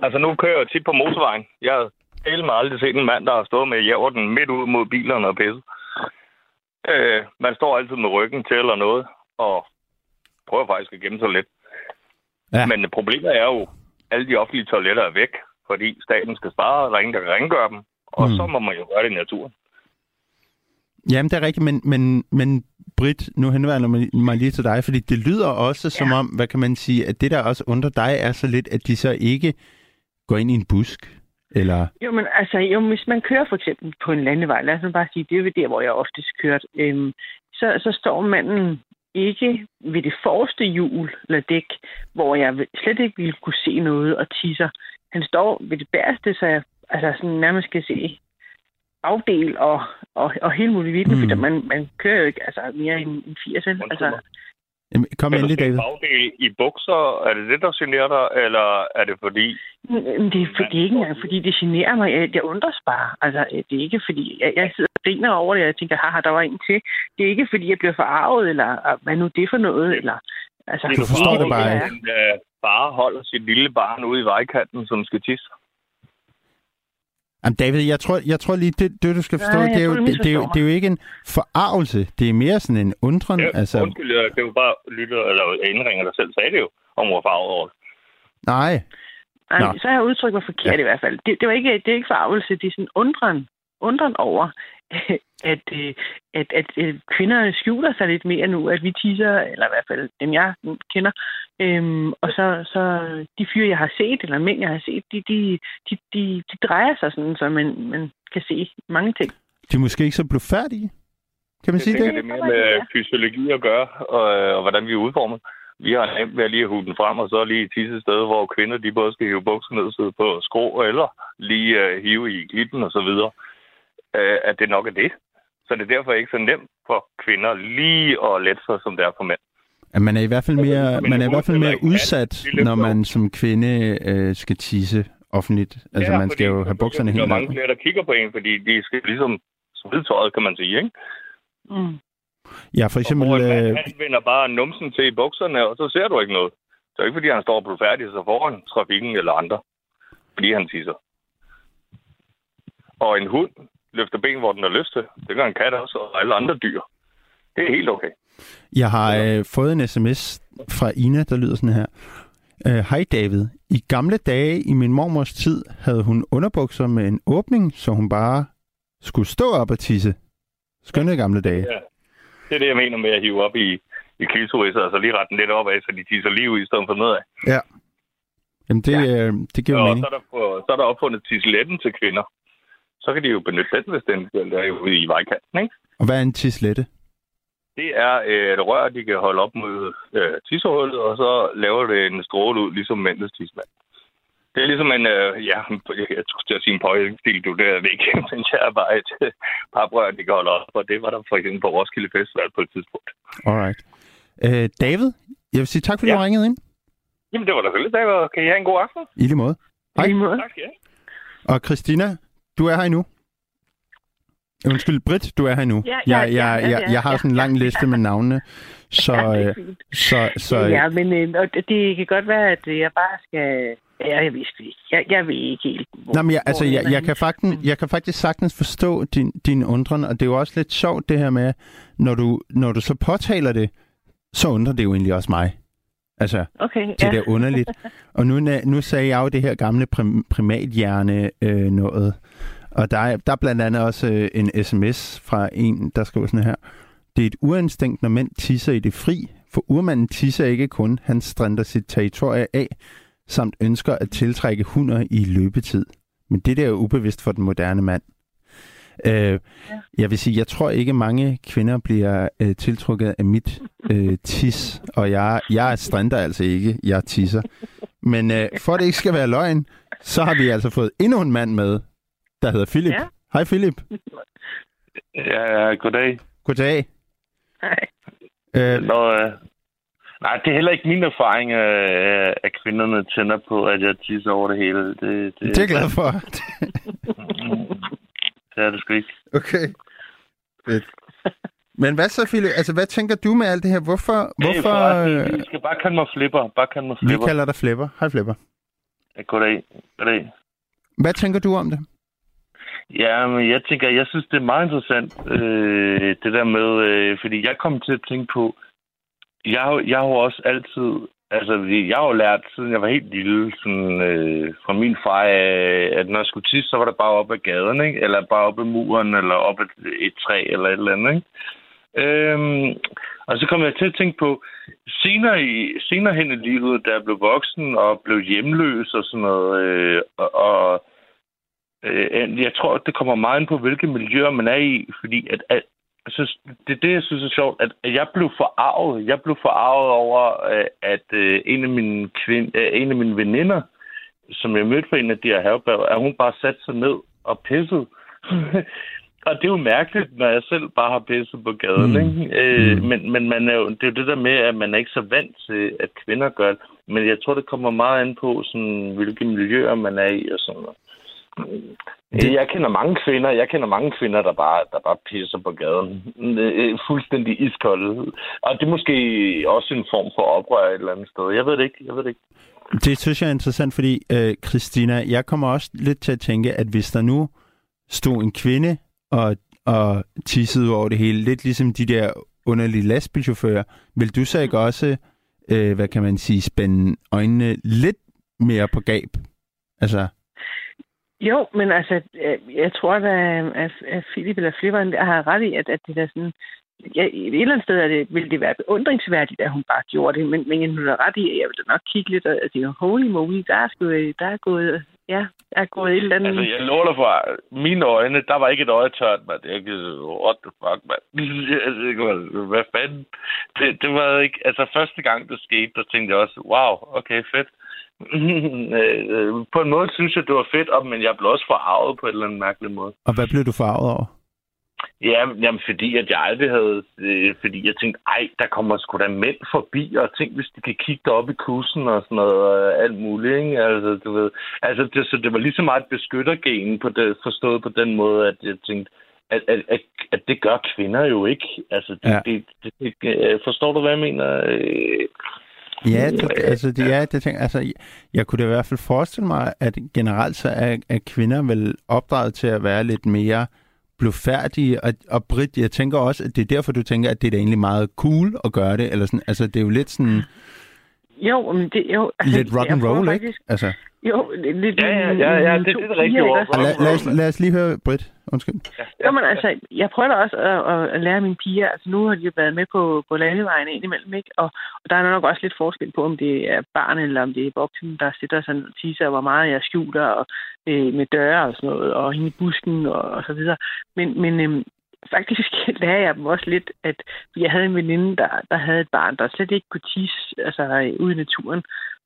Altså nu kører jeg tit på motorvejen. Jeg har helt mig aldrig set en mand, der har stået med jævren midt ud mod bilerne og pisset. Øh, man står altid med ryggen til eller noget, og prøver faktisk at gemme sig lidt. Ja. Men problemet er jo, alle de offentlige toiletter er væk, fordi staten skal spare, og der er ingen, der kan rengøre dem. Og mm. så må man jo gøre det i naturen. Jamen, det er rigtigt, men, men, men Britt, nu henvender jeg mig lige til dig, fordi det lyder også som om, hvad kan man sige, at det der også undrer dig er så lidt, at de så ikke går ind i en busk, eller? Jo, men altså, jo, hvis man kører for eksempel på en landevej, lad os bare sige, det er jo der, hvor jeg oftest kørt, øhm, så, så står manden ikke ved det forreste hjul eller dæk, hvor jeg slet ikke ville kunne se noget og tisser. Han står ved det bæreste, så jeg altså sådan nærmest kan se afdel og, og, og hele muligheden, mm. fordi man, man kører jo ikke altså, mere end, end 80. Altså, Jamen, kom ind lige, David. Bagdel i bukser, er det det, der generer dig, eller er det fordi... Det er, for, det er ikke engang, fordi det generer mig. Jeg, jeg undres bare. Altså, det er ikke, fordi... Jeg, jeg sidder og griner over det, og jeg tænker, haha, der var en til. Det er ikke, fordi jeg bliver forarvet, eller hvad nu det for noget, eller... Altså, du forstår det, det bare ikke. En uh, far holder sit lille barn ude i vejkanten, som skal tisse. Jamen David, jeg tror, jeg tror lige, det, det du skal forstå, ja, det, er jo, det, det, er jo, det er jo ikke en forarvelse, det er mere sådan en undren. Ja, altså... Undskyld, det er jo bare lytter, eller indringer, der selv sagde det jo, om hvor farvet over Nej. Nej, Nå. så har jeg udtrykt mig forkert ja. i hvert fald. Det, det, var ikke, det er ikke forarvelse, det er sådan undren. Undren over, at, øh, at, at, at kvinder skjuler sig lidt mere nu, at vi tisser, eller i hvert fald dem jeg kender. Øhm, og så, så de fyre, jeg har set, eller mænd, jeg har set, de, de, de, de, de drejer sig sådan, så man, man kan se mange ting. De er måske ikke så blufærdige? Kan man Jeg sige det? det er mere med fysiologi at gøre, og, og hvordan vi er udformet. Vi har nemt ved at lige at hude den frem, og så lige tisse et sted, hvor kvinder de både skal hive bukserne ned, sidde på skrå, eller lige uh, hive i glitten og så videre. Uh, at det nok er det. Så det er derfor ikke så nemt for kvinder lige at lette sig, som det er for mænd. At man er i hvert fald mere, Men man er i hvert fald mere udsat, når man som kvinde øh, skal tisse offentligt. Altså, Ja, man skal jo have bukserne Der helt er mange flere, der kigger på en, fordi de skal ligesom smide tøjet, kan man sige, ikke? Mm. Ja, for Og eksempel... en mand, Øh, han vender bare numsen til i bukserne, og så ser du ikke noget. Det er ikke, fordi han står på færdig så foran trafikken eller andre, fordi han tisser. Og en hund løfter ben, hvor den har lyst til. Det gør en kat også, og alle andre dyr. Det er helt okay. Jeg har øh, fået en sms fra Ina, der lyder sådan her. Øh, Hej David. I gamle dage i min mormors tid havde hun underbukser med en åbning, så hun bare skulle stå op og tisse. Skønne gamle dage. Ja. Det er det, jeg mener med at hive op i, i klitoris, altså lige rette den lidt opad, så de tisser lige ud i stedet for nedad. Jamen, det, øh, det giver jo Og mening. så er, der, på, så er der opfundet tisletten til kvinder. Så kan de jo benytte den, hvis den er ude i vejkanten, ikke? Og hvad er en tislette? Det er øh, et rør, de kan holde op mod øh, tissehullet, og så laver det en stråle ud, ligesom mændens tissemand. Det er ligesom en, øh, ja, jeg skulle til at sige en pøjestil, du der væk, men jeg er bare et øh, paprør, de kan holde op, og det var der for eksempel på Roskilde Festival på et tidspunkt. Alright. Øh, David, jeg vil sige tak, fordi Ja. du ringede ind. Jamen, det var da selvfølgelig, David. Kan I have en god aften? I lige måde. Hej. Lige måde. Tak I have. Og Christina, du er her endnu. Undskyld, Britt, du er her nu. Ja, ja, jeg, jeg, ja, jeg, ja, jeg har ja, sådan en lang liste med navnene, så, Ja, øh, så, så ja, men øh, det, kan godt være, at jeg bare skal... Ja, jeg vidste ikke. Jeg, jeg ved ikke helt, hvor, Nå, men jeg, altså, jeg, jeg, kan faktisk, jeg kan faktisk sagtens forstå din, din undren, og det er jo også lidt sjovt det her med, når du, når du så påtaler det, så undrer det jo egentlig også mig. Altså, Okay, det ja. der underligt. Og nu, nu sagde jeg jo det her gamle prim, primathjerne øh, noget, og der er, der er blandt andet også øh, en sms fra en, der skriver sådan her. Det er et urinstinkt, når mænd tisser i det fri, for urmanden tisser ikke kun, han strænder sit territorie af, samt ønsker at tiltrække hunder i løbetid. Men det der er jo ubevidst for den moderne mand. Øh, ja. Jeg vil sige, jeg tror ikke mange kvinder bliver øh, tiltrukket af mit øh, tis, og jeg, jeg strænder altså ikke, jeg tisser. Men øh, for at det ikke skal være løgn, så har vi altså fået endnu en mand med, der hedder Philip. Ja. Hej Philip. Ja, goddag. Goddag. Nej. Øh, Nå, øh, nej, det er heller ikke min erfaring, øh, at kvinderne tænder på, at jeg tisser over det hele. Det, det, det er jeg glad for. det er det sgu ikke. Okay. Fedt. Men hvad så, Philip? Altså, hvad tænker du med alt det her? Hvorfor... hvorfor øh, I skal bare kalde mig Flipper. Bare kalde mig vi Flipper. kalder dig Flipper. Hej Flipper. Ja, Goddag. Goddag. Hvad tænker du om det? Ja, men jeg tænker, jeg synes, det er meget interessant, øh, det der med, øh, fordi jeg kom til at tænke på, jeg, jeg har jo også altid, altså jeg har jo lært, siden jeg var helt lille, sådan, øh, fra min far, øh, at når jeg skulle tisse, så var det bare op ad gaden, ikke? eller bare op ad muren, eller op ad et træ, eller et eller andet. Ikke? Øhm, og så kom jeg til at tænke på, senere, i, senere hen i livet, da jeg blev voksen og blev hjemløs og sådan noget, øh, og, og Øh, jeg tror, det kommer meget ind på, hvilke miljøer man er i, fordi at, at altså, det er det, jeg synes er sjovt, at, jeg blev forarvet. Jeg blev forarvet over, øh, at øh, en, af mine kvind, øh, en af mine veninder, som jeg mødte for en af de her herberg, at hun bare satte sig ned og pissede. og det er jo mærkeligt, når jeg selv bare har pisset på gaden. Mm. Mm. Ikke? Øh, Mm. men men man er jo, det er jo det der med, at man er ikke så vant til, at kvinder gør det. Men jeg tror, det kommer meget an på, sådan, hvilke miljøer man er i og sådan noget. Det- Jeg kender mange kvinder, jeg kender mange kvinder, der bare, der bare pisser på gaden. Øh, Fuldstændig iskolde. Og det er måske også en form for oprør et eller andet sted. Jeg ved det ikke. Jeg ved det ikke. Det synes jeg er interessant, fordi, øh, Christina, jeg kommer også lidt til at tænke, at hvis der nu stod en kvinde og, og tissede over det hele, lidt ligesom de der underlige lastbilchauffører, vil du så ikke også, øh, hvad kan man sige, spænde øjnene lidt mere på gab? Altså, jo, men altså, jeg, jeg tror, øh, at, at, Philip eller Flipperen har ret i, at, at det der sådan... Ja, et eller andet sted er det, ville det være beundringsværdigt, at hun bare gjorde det, men, men jeg har ret i, at jeg vil nok kigge lidt, og sige, holy moly, der er, sgu, øh, der er gået ja, jeg er gået et eller andet... Altså, jeg lover dig for, mine øjne, der var ikke et øje tørt, mand. Jeg kan, what the fuck, mand. Hvad fanden? Det, det var ikke... Altså, første gang det skete, der tænkte jeg også, wow, okay, fedt. på en måde synes jeg, det var fedt, men jeg blev også forarvet på en eller anden mærkelig måde. Og hvad blev du forarvet over? Ja, jamen, fordi at jeg aldrig havde... Øh, fordi jeg tænkte, ej, der kommer sgu da mænd forbi, og tænk, hvis de kan kigge op i kussen og sådan noget, og alt muligt, ikke? Altså, du ved... Altså, det, så det var lige så meget beskyttergen på det, forstået på den måde, at jeg tænkte, at, at, at, at det gør kvinder jo ikke. Altså, det, ja. det, det, det, øh, forstår du, hvad jeg mener? Øh, Ja, det, altså, det, ja, det tænker, altså, jeg kunne da i hvert fald forestille mig, at generelt så er, er kvinder vel opdraget til at være lidt mere blufærdige, og, og Britt, jeg tænker også, at det er derfor, du tænker, at det er da egentlig meget cool at gøre det, eller sådan, altså det er jo lidt sådan... Jo, men det jo... Altså, lidt rock and roll, ikke? Altså. Jo, lidt... Ja, ja, ja, ja det, det er det rigtige ord. Lad, lad, os, lad os lige høre Britt. Undskyld. Ja, ja, jo, men altså, jeg prøver også at, at, lære mine piger. Altså, nu har de jo været med på, på landevejen indimellem, ikke? Og, og der er nok også lidt forskel på, om det er barn eller om det er voksen, der sætter sådan og teaser, hvor meget jeg skjuler og, øh, med døre og sådan noget, og hende i busken og, og så videre. Men, men øh, faktisk lærer jeg dem også lidt, at jeg havde en veninde, der, der havde et barn, der slet ikke kunne tisse altså, ude i naturen.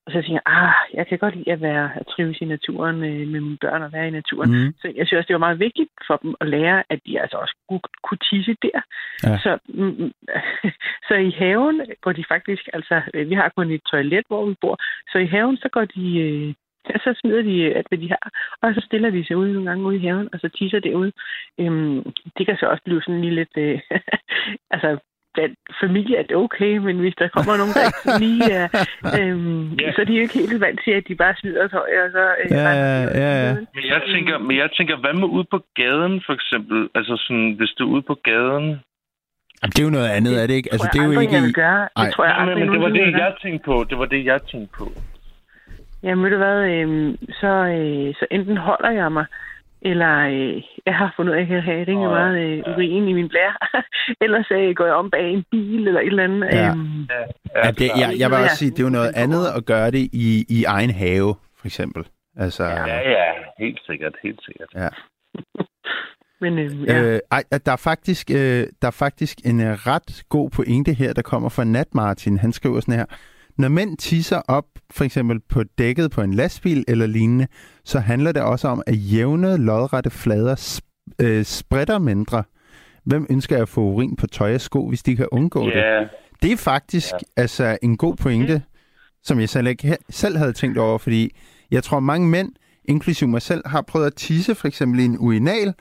Og så tænker jeg, ah, jeg kan godt lide at, være, at trives i naturen øh, med mine børn og være i naturen. Mm. Så jeg synes også, det var meget vigtigt for dem at lære, at de altså også kunne, kunne tisse der. Ja. Så, mm, så i haven går de faktisk, altså vi har kun et toilet, hvor vi bor, så i haven så går de, øh, så smider de alt, hvad de har, og så stiller de sig ud nogle gange ude i haven, og så tisser det ud. Øhm, det kan så også blive sådan lige lidt, øh, altså blandt familie er det okay, men hvis der kommer nogen, der ikke lige er, øhm, yeah. så er de jo ikke helt vant til, at de bare smider tøj, og så... Øh, ja, ja, ja, ja. Men jeg tænker, men jeg tænker, hvad med ude på gaden, for eksempel? Altså sådan, hvis du er ude på gaden... Jamen, det er jo noget andet, er det ikke? Altså, det er jo ikke... Jeg gøre. Det tror jeg aldrig, men, men det var det, jeg tænkte på. Det var det, jeg tænkte på. Jamen, ved du hvad, øh, så, øh, så enten holder jeg mig, eller øh, jeg har fundet ud af, at jeg har rimelig oh, meget øh, urin i min blære. Ellers øh, går jeg om bag en bil eller et eller andet. Ja. Øhm, ja, ja, det, jeg, jeg vil også sige, det er jo noget andet at gøre det i, i egen have, for eksempel. Altså, ja, ja, helt sikkert, helt sikkert. Ja. Men, øh, ja. øh, ej, der, er faktisk, øh, der er faktisk en ret god pointe her, der kommer fra Nat Martin. Han skriver sådan her. Når mænd tisser op, for eksempel på dækket på en lastbil eller lignende, så handler det også om, at jævne, lodrette flader sp- øh, spretter mindre. Hvem ønsker at få urin på tøj og sko, hvis de kan undgå yeah. det? Det er faktisk yeah. altså en god pointe, som jeg selv ikke selv havde tænkt over, fordi jeg tror, mange mænd, inklusive mig selv, har prøvet at tisse for eksempel i en urinal,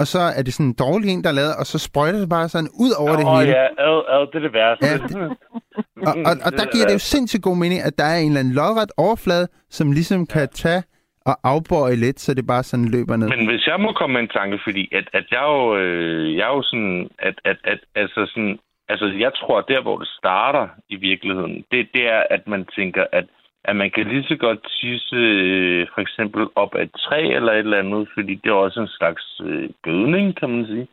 og så er det sådan en dårlig en, der er lavet, og så sprøjter det bare sådan ud over oh, det hele. ja, ad, ad, det er det værste. Ja, det... og, og, og der giver det jo sindssygt god mening, at der er en eller anden lodret overflade, som ligesom kan tage og afbøje lidt, så det bare sådan løber ned. Men hvis jeg må komme med en tanke, fordi at, at jeg, jo, øh, jeg er jo sådan, at, at, at altså sådan, altså jeg tror, at der, hvor det starter i virkeligheden, det, det er, at man tænker, at at man kan lige så godt tisse øh, for eksempel op af et træ eller et eller andet, fordi det er også en slags øh, gødning, kan man sige.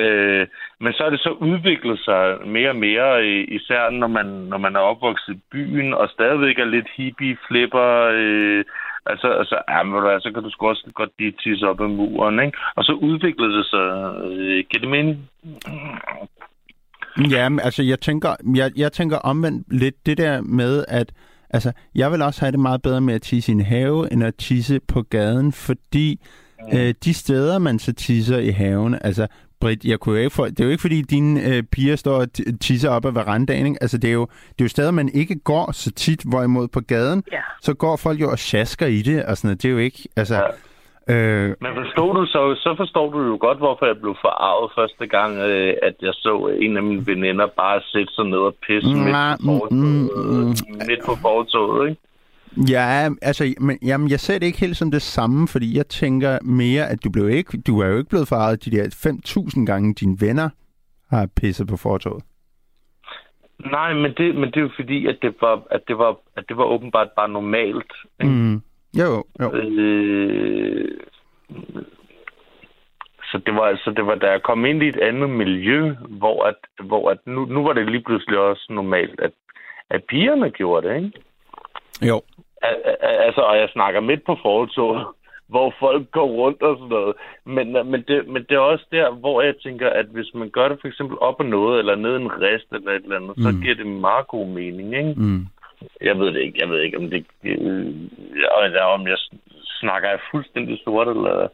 Øh, men så er det så udviklet sig mere og mere, øh, især når man, når man er opvokset i byen og stadigvæk er lidt hippie-flipper. Øh, altså, altså ja, men, så kan du sgu også godt lige tisse op ad muren, ikke? Og så udviklede det sig. Øh, giver det mening? Ja, altså jeg tænker, jeg, jeg tænker omvendt lidt det der med, at Altså, jeg vil også have det meget bedre med at tisse i en have, end at tisse på gaden, fordi øh, de steder, man så tisser i haven, altså, Britt, jeg kunne jo ikke for, det er jo ikke, fordi dine øh, piger står og tisser op ad verandaen, ikke? Altså, det er, jo, det er jo steder, man ikke går så tit, hvorimod på gaden, ja. så går folk jo og sjasker i det, og sådan noget. Det er jo ikke, altså... Ja. Øh... Men forstår du så, så forstår du jo godt, hvorfor jeg blev forarvet første gang, øh, at jeg så en af mine veninder bare sætte sig ned og pisse mm, midt, på mm, mm, midt på fortoget, ikke? Ja, altså, men, jamen, jeg ser det ikke helt som det samme, fordi jeg tænker mere, at du blev ikke, du er jo ikke blevet forarvet de der 5.000 gange, dine venner har pisset på fortoget. Nej, men det, men det er jo fordi, at det var, at det var, at det var åbenbart bare normalt. Ikke? Mm. Jo, jo. Øh, så det var altså, det var da jeg kom ind i et andet miljø, hvor at, hvor at nu, nu var det lige pludselig også normalt, at, at pigerne gjorde det, ikke? Jo. Al- al- altså, og jeg snakker midt på fortoget, hvor folk går rundt og sådan noget. Men, men, det, men det er også der, hvor jeg tænker, at hvis man gør det for eksempel op og noget, eller ned en rest eller et eller andet, mm. så giver det meget god mening, ikke? Mm. Jeg ved det ikke. Jeg ved ikke, om det... Øh, ja, om jeg snakker jeg fuldstændig sort, eller...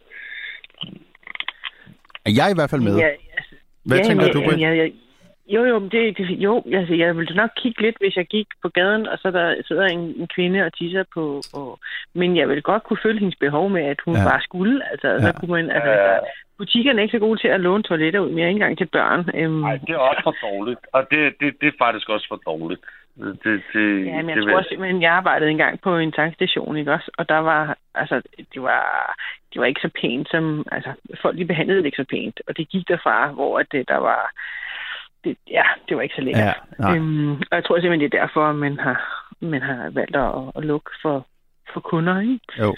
Jeg er i hvert fald med. Ja, altså, Hvad ja, tænker men- du, Britt? Ja, ja, jo, jo, men det, det, jo altså, jeg ville nok kigge lidt, hvis jeg gik på gaden, og så der sidder en, en kvinde og tisser på, på... Men jeg ville godt kunne føle hendes behov med, at hun Ja. ja. bare skulle. Altså, Ja. så kunne man, altså, Ja. butikkerne er ikke så gode til at låne toiletter ud mere, ikke engang til børn. Øhm, Nej, det er også for dårligt. Og det, det, det er faktisk også for dårligt. Det, det, Ja, men jeg det tror også, simpelthen, jeg arbejdede engang på en tankstation, ikke også? Og der var, altså, det var, det var ikke så pænt som, altså, folk de behandlede det ikke så pænt. Og det gik derfra, hvor at det, der var, det, ja, det var ikke så lækkert. Ja, nej. øhm, og jeg tror simpelthen, det er derfor, at man har, man har valgt at, at lukke for, for kunder, ikke? Jo.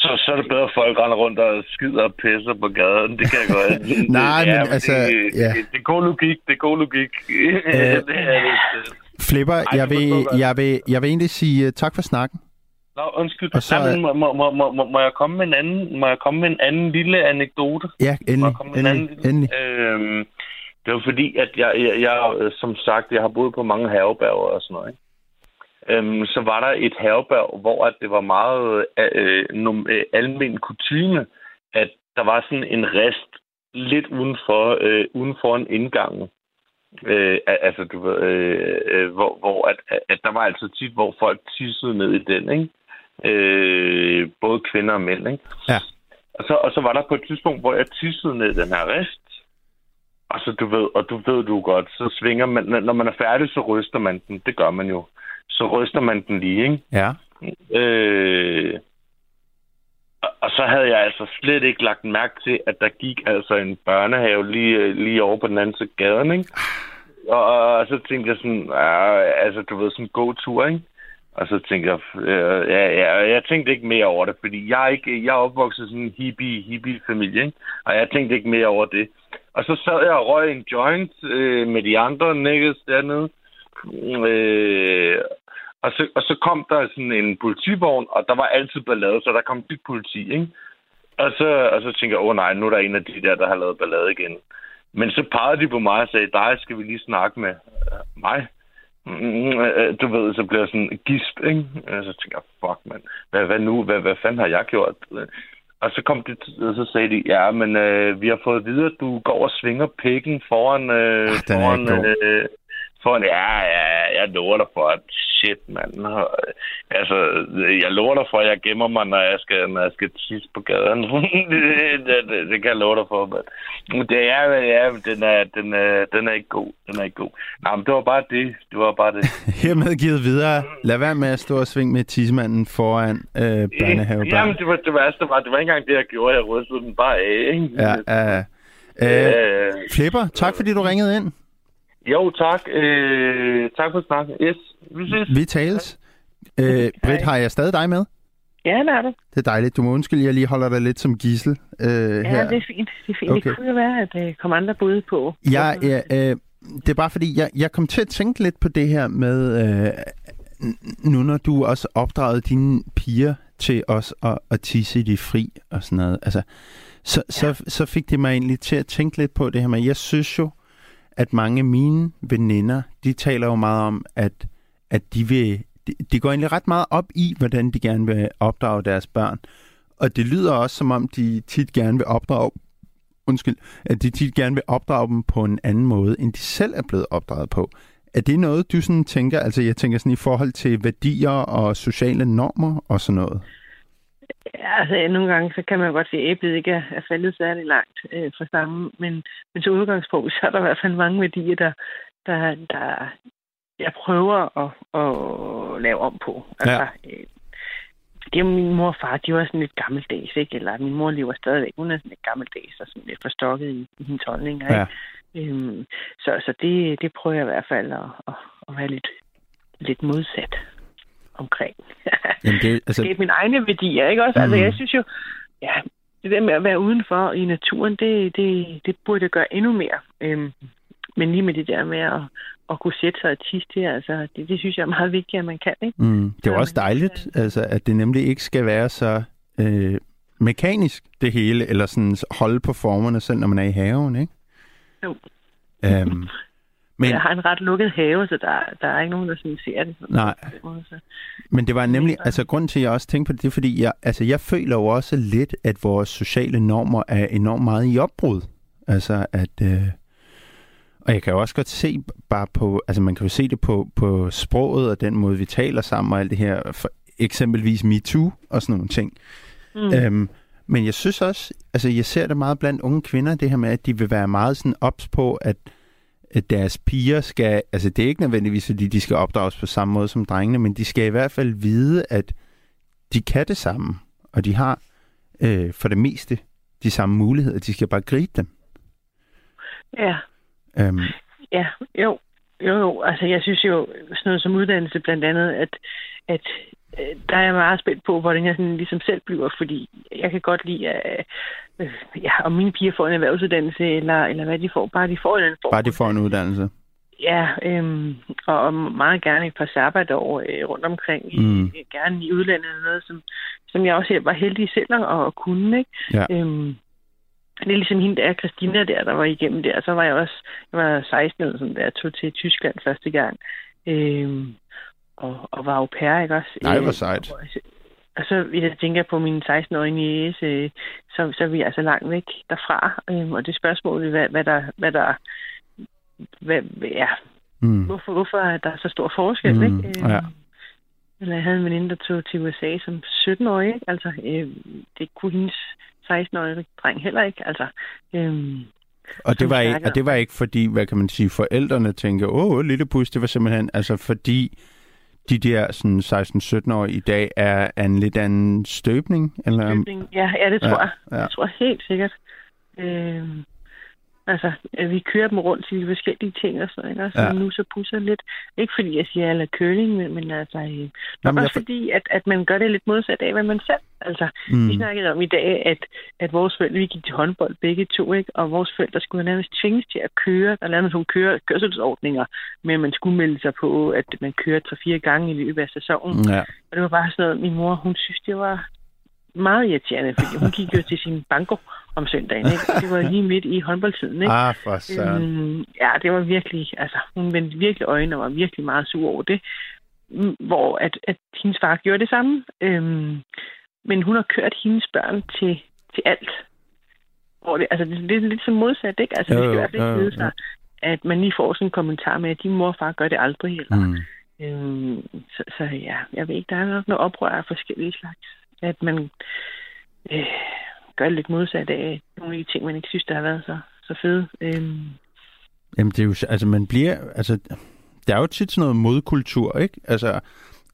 Så, så er det bedre, at folk render rundt og skider og pisser på gaden. Det kan jeg godt. Det- Nej, men men altså, Det, ja. det, det er god logik. Det er god logik. det er det. Flipper, Ej, jeg jeg vil, jeg vil, jeg vil egentlig sige uh, tak for snakken. Nå, undskyld. Og så- Nej, men må, må, må, må, må, må, jeg komme med en anden, må jeg komme med en anden lille anekdote? Ja, Må endelig. jeg komme med en endelig, anden endelig. Øhm, det var fordi, at jeg, jeg, jeg, øh, som sagt, jeg har boet på mange herberger og sådan noget. Ikke? Øhm, så var der et herberg, hvor at det var meget øh, num, øh, almen kutyme, at der var sådan en rest lidt udenfor, øh, udenfor en indgang. Øh, al- altså, du ved, øh, øh, hvor, hvor at, at, der var altså tit, hvor folk tissede ned i den, ikke? Øh, både kvinder og mænd, ikke? Ja. Og så, og så var der på et tidspunkt, hvor jeg tissede ned den her rest. Og så du ved, og du ved du godt, så svinger man, når man er færdig, så ryster man den. Det gør man jo. Så ryster man den lige, ikke? Ja. Øh, og- så havde jeg altså slet ikke lagt mærke til, at der gik altså en børnehave lige, øh, lige over på den anden side af gaden, ikke? Og, og så tænkte jeg sådan, ja, altså du ved, sådan en god tur, ikke? Og så tænkte jeg, øh, ja, ja, jeg tænkte ikke mere over det, fordi jeg er, ikke, jeg er opvokset sådan en hippie, hippie familie, ikke? Og jeg tænkte ikke mere over det. Og så sad jeg og røg en joint øh, med de andre niggas dernede. Øh, og, så, og så kom der sådan en politivogn, og der var altid ballade, så der kom dit politi, ikke? Og så, og så tænkte jeg, åh nej, nu er der en af de der, der har lavet ballade igen. Men så pegede de på mig og sagde, dig skal vi lige snakke med mig. Mm, øh, du ved, så bliver jeg sådan gisp, ikke? Og så tænker jeg, fuck, mand. Hvad, hvad nu? Hvad, hvad fanden har jeg gjort? Og så kom det, og så sagde de, ja, men øh, vi har fået at vide, at du går og svinger pikken foran, øh, Ah, foran, øh, foran, ja, ja, jeg lover dig for, at shit, mand. Altså, jeg lover dig for, at jeg gemmer mig, når jeg skal, når jeg skal tisse på gaden. det, det, det, kan jeg love dig for, men det er, ja, den er, den er, den er ikke god. Den er ikke god. Nej, men det var bare det. Det var bare det. Hermed givet videre. Lad være med at stå og svinge med tissemanden foran øh, børnehavebørn. Jamen, det var det værste var, det var ikke engang det, jeg gjorde. Jeg rystede den bare af, ikke? Ja, ja. Øh, Øh, Flipper, tak fordi du ringede ind. Jo, tak. Øh, tak for snakken. Yes, vi ses. Vi tales. Øh, Britt, har jeg stadig dig med? Ja, det er det. Det er dejligt. Du må undskylde, jeg lige holder dig lidt som gissel øh, Ja, her. det er fint. Det er fint. Okay. Det kunne jo være, at der kom andre bud på. Jeg, ja, øh, det er bare fordi, jeg, jeg kom til at tænke lidt på det her med, øh, nu når du også opdragede dine piger til os at, at tisse i de fri og sådan noget. Altså, så, ja. så, så fik det mig egentlig til at tænke lidt på det her med, jeg synes jo, at mange af mine veninder, de taler jo meget om, at, at de vil, de, de går egentlig ret meget op i, hvordan de gerne vil opdrage deres børn. Og det lyder også, som om de tit gerne vil opdrage undskyld, at de tit gerne vil opdrage dem på en anden måde, end de selv er blevet opdraget på. Er det noget, du sådan tænker, altså jeg tænker sådan i forhold til værdier og sociale normer og sådan noget? Ja, altså nogle gange, så kan man godt se, at æblet ikke er, er faldet særlig langt øh, fra stammen, men, men til udgangspunkt, så er der i hvert fald mange værdier, der, der, der jeg prøver at, at lave om på. Altså, Ja. øh, det er min mor og far, de var sådan lidt gammeldags, ikke? Eller min mor lever stadigvæk, hun er sådan lidt gammeldags og sådan lidt forstokket i, i hendes holdninger, Ja. ikke? Øhm, så så det, det prøver jeg i hvert fald at, at, at være lidt, lidt modsat. Omkring. Jamen det, altså... Skabe mine egne værdier, ikke også? Mm. Altså, jeg synes jo, ja, det der med at være udenfor i naturen, det, det, det burde jeg gøre endnu mere. Øhm, men lige med det der med at, at kunne sætte sig og tisse altså, det, det synes jeg er meget vigtigt, at man kan, ikke? Mm, det er jo også dejligt, altså, at det nemlig ikke skal være så øh, mekanisk, det hele, eller sådan holde på formerne, selv når man er i haven, ikke? Jo. Øhm, Men... Jeg har en ret lukket have, så der, der er ikke nogen, der sådan ser det. Nej. måde, så. men det var nemlig, altså grunden til, at jeg også tænkte på det, det er, fordi jeg, altså, jeg føler jo også lidt, at vores sociale normer er enormt meget i opbrud. Altså, at... Øh, og jeg kan jo også godt se bare på, altså man kan jo se det på, på sproget og den måde, vi taler sammen og alt det her, for eksempelvis MeToo og sådan nogle ting. Mm. Øhm, men jeg synes også, altså jeg ser det meget blandt unge kvinder, det her med, at de vil være meget sådan ops på, at deres piger skal, altså det er ikke nødvendigvis, fordi de skal opdrages på samme måde som drengene, men de skal i hvert fald vide, at de kan det samme, og de har øh, for det meste de samme muligheder, de skal bare gribe dem. Ja, Øhm, ja, jo. Jo, jo. Altså, jeg synes jo, sådan noget som uddannelse blandt andet, at, at øh, der er jeg meget spændt på, hvordan jeg sådan ligesom selv bliver, fordi jeg kan godt lide, at, øh, ja, om mine piger får en erhvervsuddannelse, eller, eller hvad de får, bare de får en eller anden form. bare de får en uddannelse. Ja, øhm, og, og meget gerne et par sabbatår øh, rundt omkring, i, Mm. gerne i udlandet eller noget, som, som jeg også var heldig selv at, at kunne, ikke? Ja. Øhm, det er ligesom hende der, Christina der, der var igennem der. Så var jeg også, jeg var 16 eller sådan der, tog til Tyskland første gang. Øhm, og, og var au pair, ikke også? Nej, hvor Øh, sejt. og- så hvis jeg tænker på min 16-årige niece, øh, så, så er vi altså langt væk derfra. Øhm, og det spørgsmål hvad, hvad der, hvad der hvad, ja, Mm. hvorfor, hvorfor er der så stor forskel, Mm, ikke? Øhm, ja. Eller jeg havde en veninde, der tog til USA som 17-årig, ikke? Altså, øh, det kunne hendes 16-årige dreng heller ikke, altså. Øhm, Og det, var ikke, og det var ikke fordi, hvad kan man sige, forældrene tænker, åh, lille pus, det var simpelthen, altså fordi de der sådan 16-17-årige i dag er af en lidt anden støbning? Eller, støbning. Ja, ja, det tror Ja, jeg. ja. Jeg tror helt sikkert. Øhm, altså, vi kører dem rundt til de forskellige ting og sådan noget, Ja. nu så pusser lidt. Ikke fordi jeg siger, eller curling, men, men altså, øh, nok men jeg også for- fordi, at, at man gør det lidt modsat af, hvad man selv. Altså, mm, Vi snakkede om i dag, at, at vores forældre, vi gik til håndbold begge to, ikke? og vores forældre skulle nærmest tvinges til at køre. Der lavede man sådan køre, kørselsordninger, men man skulle melde sig på, at man kører tre-fire gange i løbet af sæsonen. ja. Og det var bare sådan noget, min mor, hun synes, det var meget irriterende, fordi hun gik jo til sin banko om søndagen, ikke? Og det var lige midt i håndboldtiden, ikke? Ah, for søren. Øhm, ja, det var virkelig, altså, hun vendte virkelig øjnene og var virkelig meget sur over det. Mm, Hvor at, at hendes far gjorde det samme. Øhm, men hun har kørt hendes børn til, til alt. Hvor det, altså, det, det er lidt som modsat, ikke? Altså, Jo, det skal jo, i hvert fald ikke vide sig, at man lige får sådan en kommentar med, at din mor og far gør det aldrig. Eller, Mm. Øhm, så, så ja, jeg ved ikke, der er nok noget oprør af forskellige slags. At man øh, gør lidt modsat af nogle af de ting, man ikke synes, der har været så, så fede. Øhm, Jamen, det er jo, altså, man bliver, altså, der er jo tit sådan noget modkultur, ikke? Altså,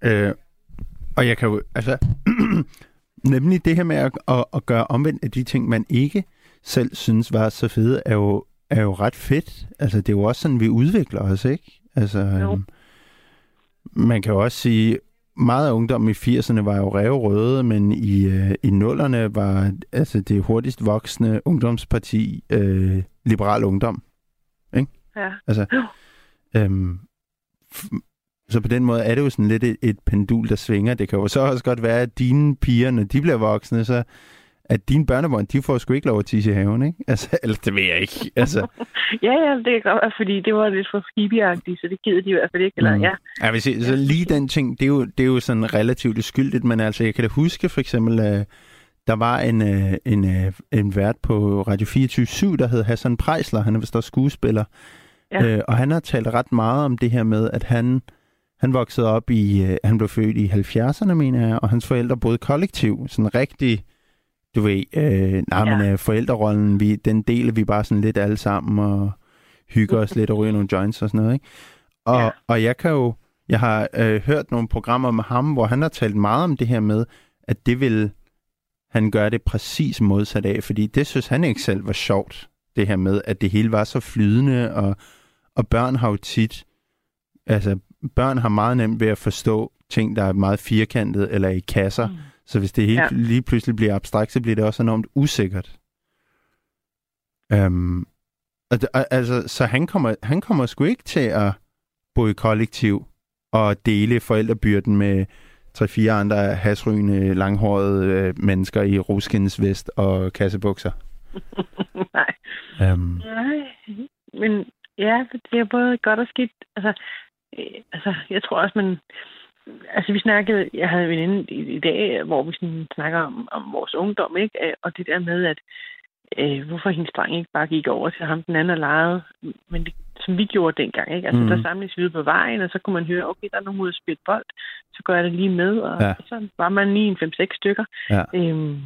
øh, og jeg kan jo, altså, nemlig det her med at, at, at gøre omvendt af de ting, man ikke selv synes var så fede, er jo, er jo ret fedt. Altså, det er jo også sådan, vi udvikler os, ikke? Altså, Jo. øhm, man kan jo også sige, meget af ungdommen i 80'erne var jo røde, men i, øh, i nullerne var altså det hurtigst voksende ungdomsparti øh, Liberal Ungdom. ja. Altså, øhm, så på den måde er det jo sådan lidt et, et pendul, der svinger. Det kan jo så også godt være, at dine piger, når de bliver voksne, så at dine børnebørn, de får sgu ikke lov at tisse i haven, ikke? Altså, eller det ved jeg ikke. Altså, ja, ja, det kan godt være, fordi det var lidt for hippieagtigt, så det gider de i hvert fald ikke. Eller, Mm. ja. jeg vil sige, så lige den ting, det er jo, det er jo sådan relativt uskyldigt, men altså, jeg kan da huske for eksempel, øh, der var en, øh, en, øh, en vært på Radio 24 der hed Hassan Prejsler, han er vist også skuespiller, Ja. øh, og han har talt ret meget om det her med, at han, han voksede op i, øh, han blev født i 70'erne, mener jeg, og hans forældre boede kollektiv, sådan rigtig, du ved, øh, nej, Ja. men øh, forældrerollen, vi, den deler vi bare sådan lidt alle sammen, og hygger os lidt og ryger nogle joints og sådan noget, ikke? Og, Ja. og jeg kan jo, jeg har øh, hørt nogle programmer med ham, hvor han har talt meget om det her med, at det vil han gøre det præcis modsat af, fordi det synes han ikke selv var sjovt, det her med, at det hele var så flydende, og, og børn har jo tit, altså børn har meget nemt ved at forstå ting, der er meget firkantet eller i kasser. Mm. Så hvis det helt, ja. lige pludselig bliver abstrakt, så bliver det også enormt usikkert. Um, altså, så han kommer, han kommer sgu ikke til at bo i kollektiv og dele forældrebyrden med tre-fire andre hasrygende, langhårede øh, mennesker i ruskens vest og kassebukser. Nej. Um. Nej, men ja, det er både godt og skidt. Altså, øh, altså jeg tror også, man... Altså, vi snakkede... Jeg havde en veninde i, i dag, hvor vi sådan snakker om, om vores ungdom, ikke? Øh, og det der med, at øh, hvorfor hendes dreng ikke bare gik over til ham den anden og legede. Men det, som vi gjorde dengang, ikke? Altså, mm. der samles vi på vejen, og så kunne man høre, okay, der er nogen ude at spille bold, så går jeg det lige med, og ja. så var man lige en 5-6 stykker ja. øhm,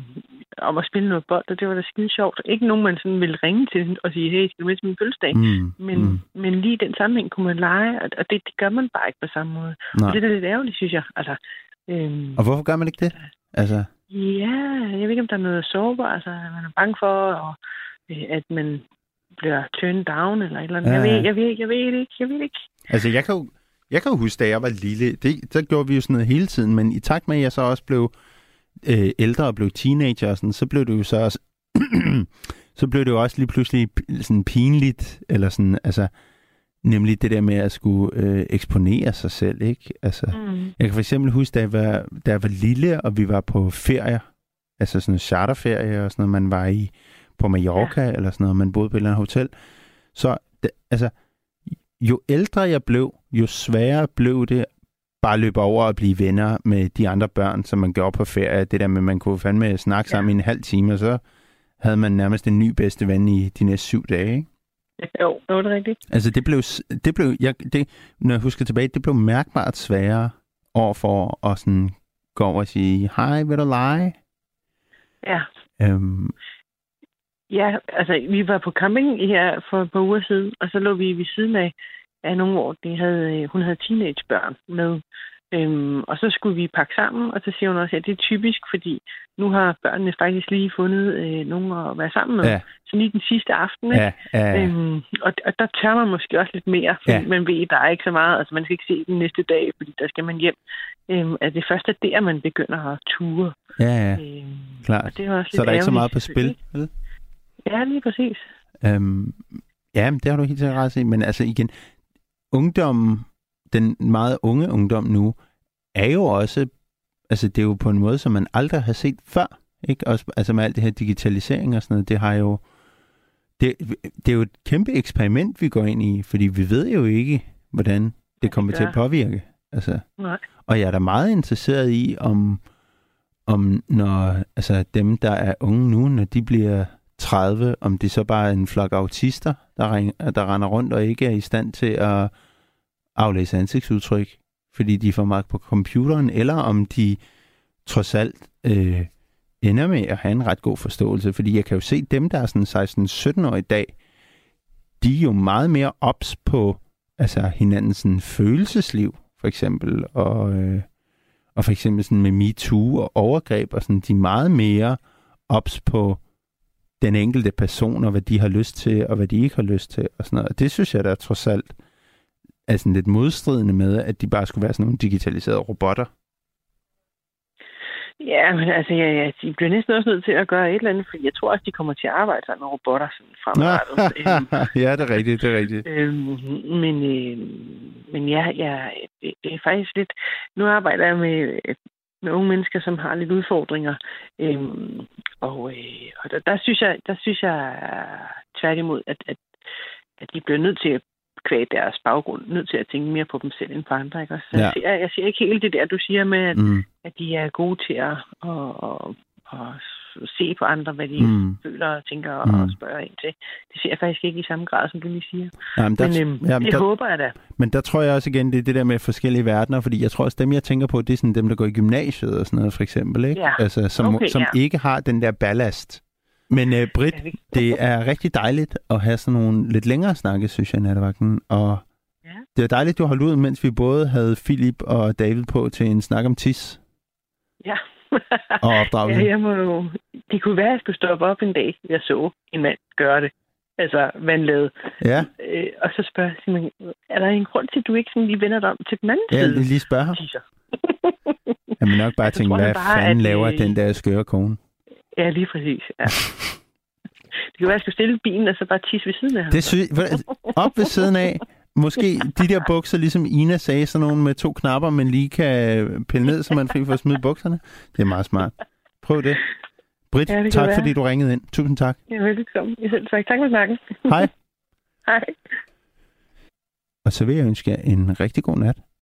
om at spille noget bold, og det var da skide sjovt. Ikke nogen, man sådan ville ringe til og sige, hey, skal du med til min fødselsdag? Mm. Men, mm. men lige den sammenhæng kunne man lege, og det, det gør man bare ikke på samme måde. Nej. Og det er lidt ærgerligt, synes jeg. Altså, øhm, og hvorfor gør man ikke det? Altså... Ja, jeg ved ikke, om der er noget sårbar, altså man er bange for, og, øh, at man bliver turned down eller et eller andet. Ja. Jeg, ved, jeg, ved, jeg ved det ikke, jeg ved det ikke. Altså, jeg kan jo, jeg kan jo huske, da jeg var lille, det, der gjorde vi jo sådan noget hele tiden, men i takt med, at jeg så også blev øh, ældre og blev teenager, og sådan, så blev det jo så også, så blev det jo også lige pludselig sådan pinligt, eller sådan, altså, nemlig det der med at skulle øh, eksponere sig selv, ikke? Altså, mm. jeg kan for eksempel huske, da jeg, var, da jeg var lille, og vi var på ferier, altså sådan en charterferie og sådan noget, man var i på Mallorca ja. eller sådan noget, man boede på et eller andet hotel. Så det, altså, jo ældre jeg blev, jo sværere blev det bare løbe over og blive venner med de andre børn, som man gjorde på ferie. Det der med, at man kunne fandme snakke sammen ja. i en halv time, og så havde man nærmest en ny bedste ven i de næste syv dage, ikke? Jo, det var det rigtigt. Altså, det blev, det blev jeg, det, når jeg husker tilbage, det blev mærkbart sværere over for at sådan gå over og sige, hej, vil du lege? Ja. Øhm, Ja, altså vi var på camping her for et par uger siden, og så lå vi ved siden af, af nogle år, de havde, hun havde teenagebørn med. Øhm, og så skulle vi pakke sammen, og så siger hun også, at det er typisk, fordi nu har børnene faktisk lige fundet øh, nogen at være sammen med. Ja. Så lige den sidste aften. Ikke? Ja, ja, ja. Øhm, og, og der tør man måske også lidt mere, fordi ja. man ved, der er ikke så meget. Altså man skal ikke se den næste dag, fordi der skal man hjem. Øhm, at det første er der, man begynder at ture. Ja, ja. Øhm, Klart. Og det er også så der er ikke så meget på spil, vel? Ja, lige præcis. Øhm, ja, det har du helt sikkert ret i, men altså igen, ungdommen, den meget unge ungdom nu, er jo også, altså det er jo på en måde, som man aldrig har set før, ikke? Også, altså med alt det her digitalisering og sådan noget, det har jo, det, det er jo et kæmpe eksperiment, vi går ind i, fordi vi ved jo ikke, hvordan det kommer det til at påvirke. Altså, Nej. Og jeg er da meget interesseret i, om, om når altså dem, der er unge nu, når de bliver 30, om det så bare er en flok autister, der, ring, der render rundt og ikke er i stand til at aflæse ansigtsudtryk, fordi de får magt på computeren, eller om de trods alt øh, ender med at have en ret god forståelse. Fordi jeg kan jo se dem, der er sådan 16-17 år i dag, de er jo meget mere ops på altså hinandens sådan, følelsesliv, for eksempel, og, øh, og for eksempel sådan med MeToo og overgreb, og sådan, de er meget mere ops på den enkelte person, og hvad de har lyst til, og hvad de ikke har lyst til, og sådan noget. Og det synes jeg da trods alt er sådan lidt modstridende med, at de bare skulle være sådan nogle digitaliserede robotter. Ja, men altså, ja, ja, de bliver næsten også nødt til at gøre et eller andet, for jeg tror også, de kommer til at arbejde sammen med robotter sådan fremadrettet. ja, det er rigtigt, det er rigtigt. Øhm, men, øh, men ja, ja det, det er faktisk lidt... Nu arbejder jeg med med unge mennesker, som har lidt udfordringer. Øhm, og øh, og der, der, synes jeg, der synes jeg tværtimod, at, at, at de bliver nødt til at kvæge deres baggrund, nødt til at tænke mere på dem selv end på andre. Ikke? Så ja. jeg, siger, jeg siger ikke helt det der, du siger med, at, mm. at de er gode til at, at, at, at se på andre, hvad de mm. føler og tænker mm. og spørger ind til. Det ser jeg faktisk ikke i samme grad, som du lige siger. Jamen, der, men øhm, jamen, det der, håber jeg da. Men der tror jeg også igen, det er det der med forskellige verdener, fordi jeg tror også, dem jeg tænker på, det er sådan dem, der går i gymnasiet og sådan noget, for eksempel, ikke? Ja. Altså, som, okay, som ja. ikke har den der ballast. Men uh, Britt, det er rigtig dejligt at have sådan nogle lidt længere snakke, synes jeg, nattevagten. Og ja. det er dejligt, du har ud, mens vi både havde Philip og David på til en snak om tis. Ja og opdragelse. ja, jeg må jo... Det kunne være, at jeg skulle stoppe op en dag, jeg så en mand gøre det. Altså vandlaget. Ja, Øh, og så spørger jeg Simon, er der en grund til, at du ikke sådan lige vender dig om til den anden jeg side? vil lige spørge ham. Jeg vil nok bare tænke, hvad bare, fanden at, laver øh, den der skøre kone? Ja, lige præcis. Ja. Det kan være, at jeg skal stille bilen og så bare tisse ved siden af ham. Det sy- op ved siden af, måske de der bukser, ligesom Ina sagde, sådan nogle med to knapper, man lige kan pille ned, så man fri for at smide bukserne. Det er meget smart. Prøv det. Britt, Ja, det tak være. fordi du ringede ind. Tusind tak. Ja, velkommen. Jeg selv tak. Tak for snakken. Hej. Hej. Og så vil jeg ønske jer en rigtig god nat.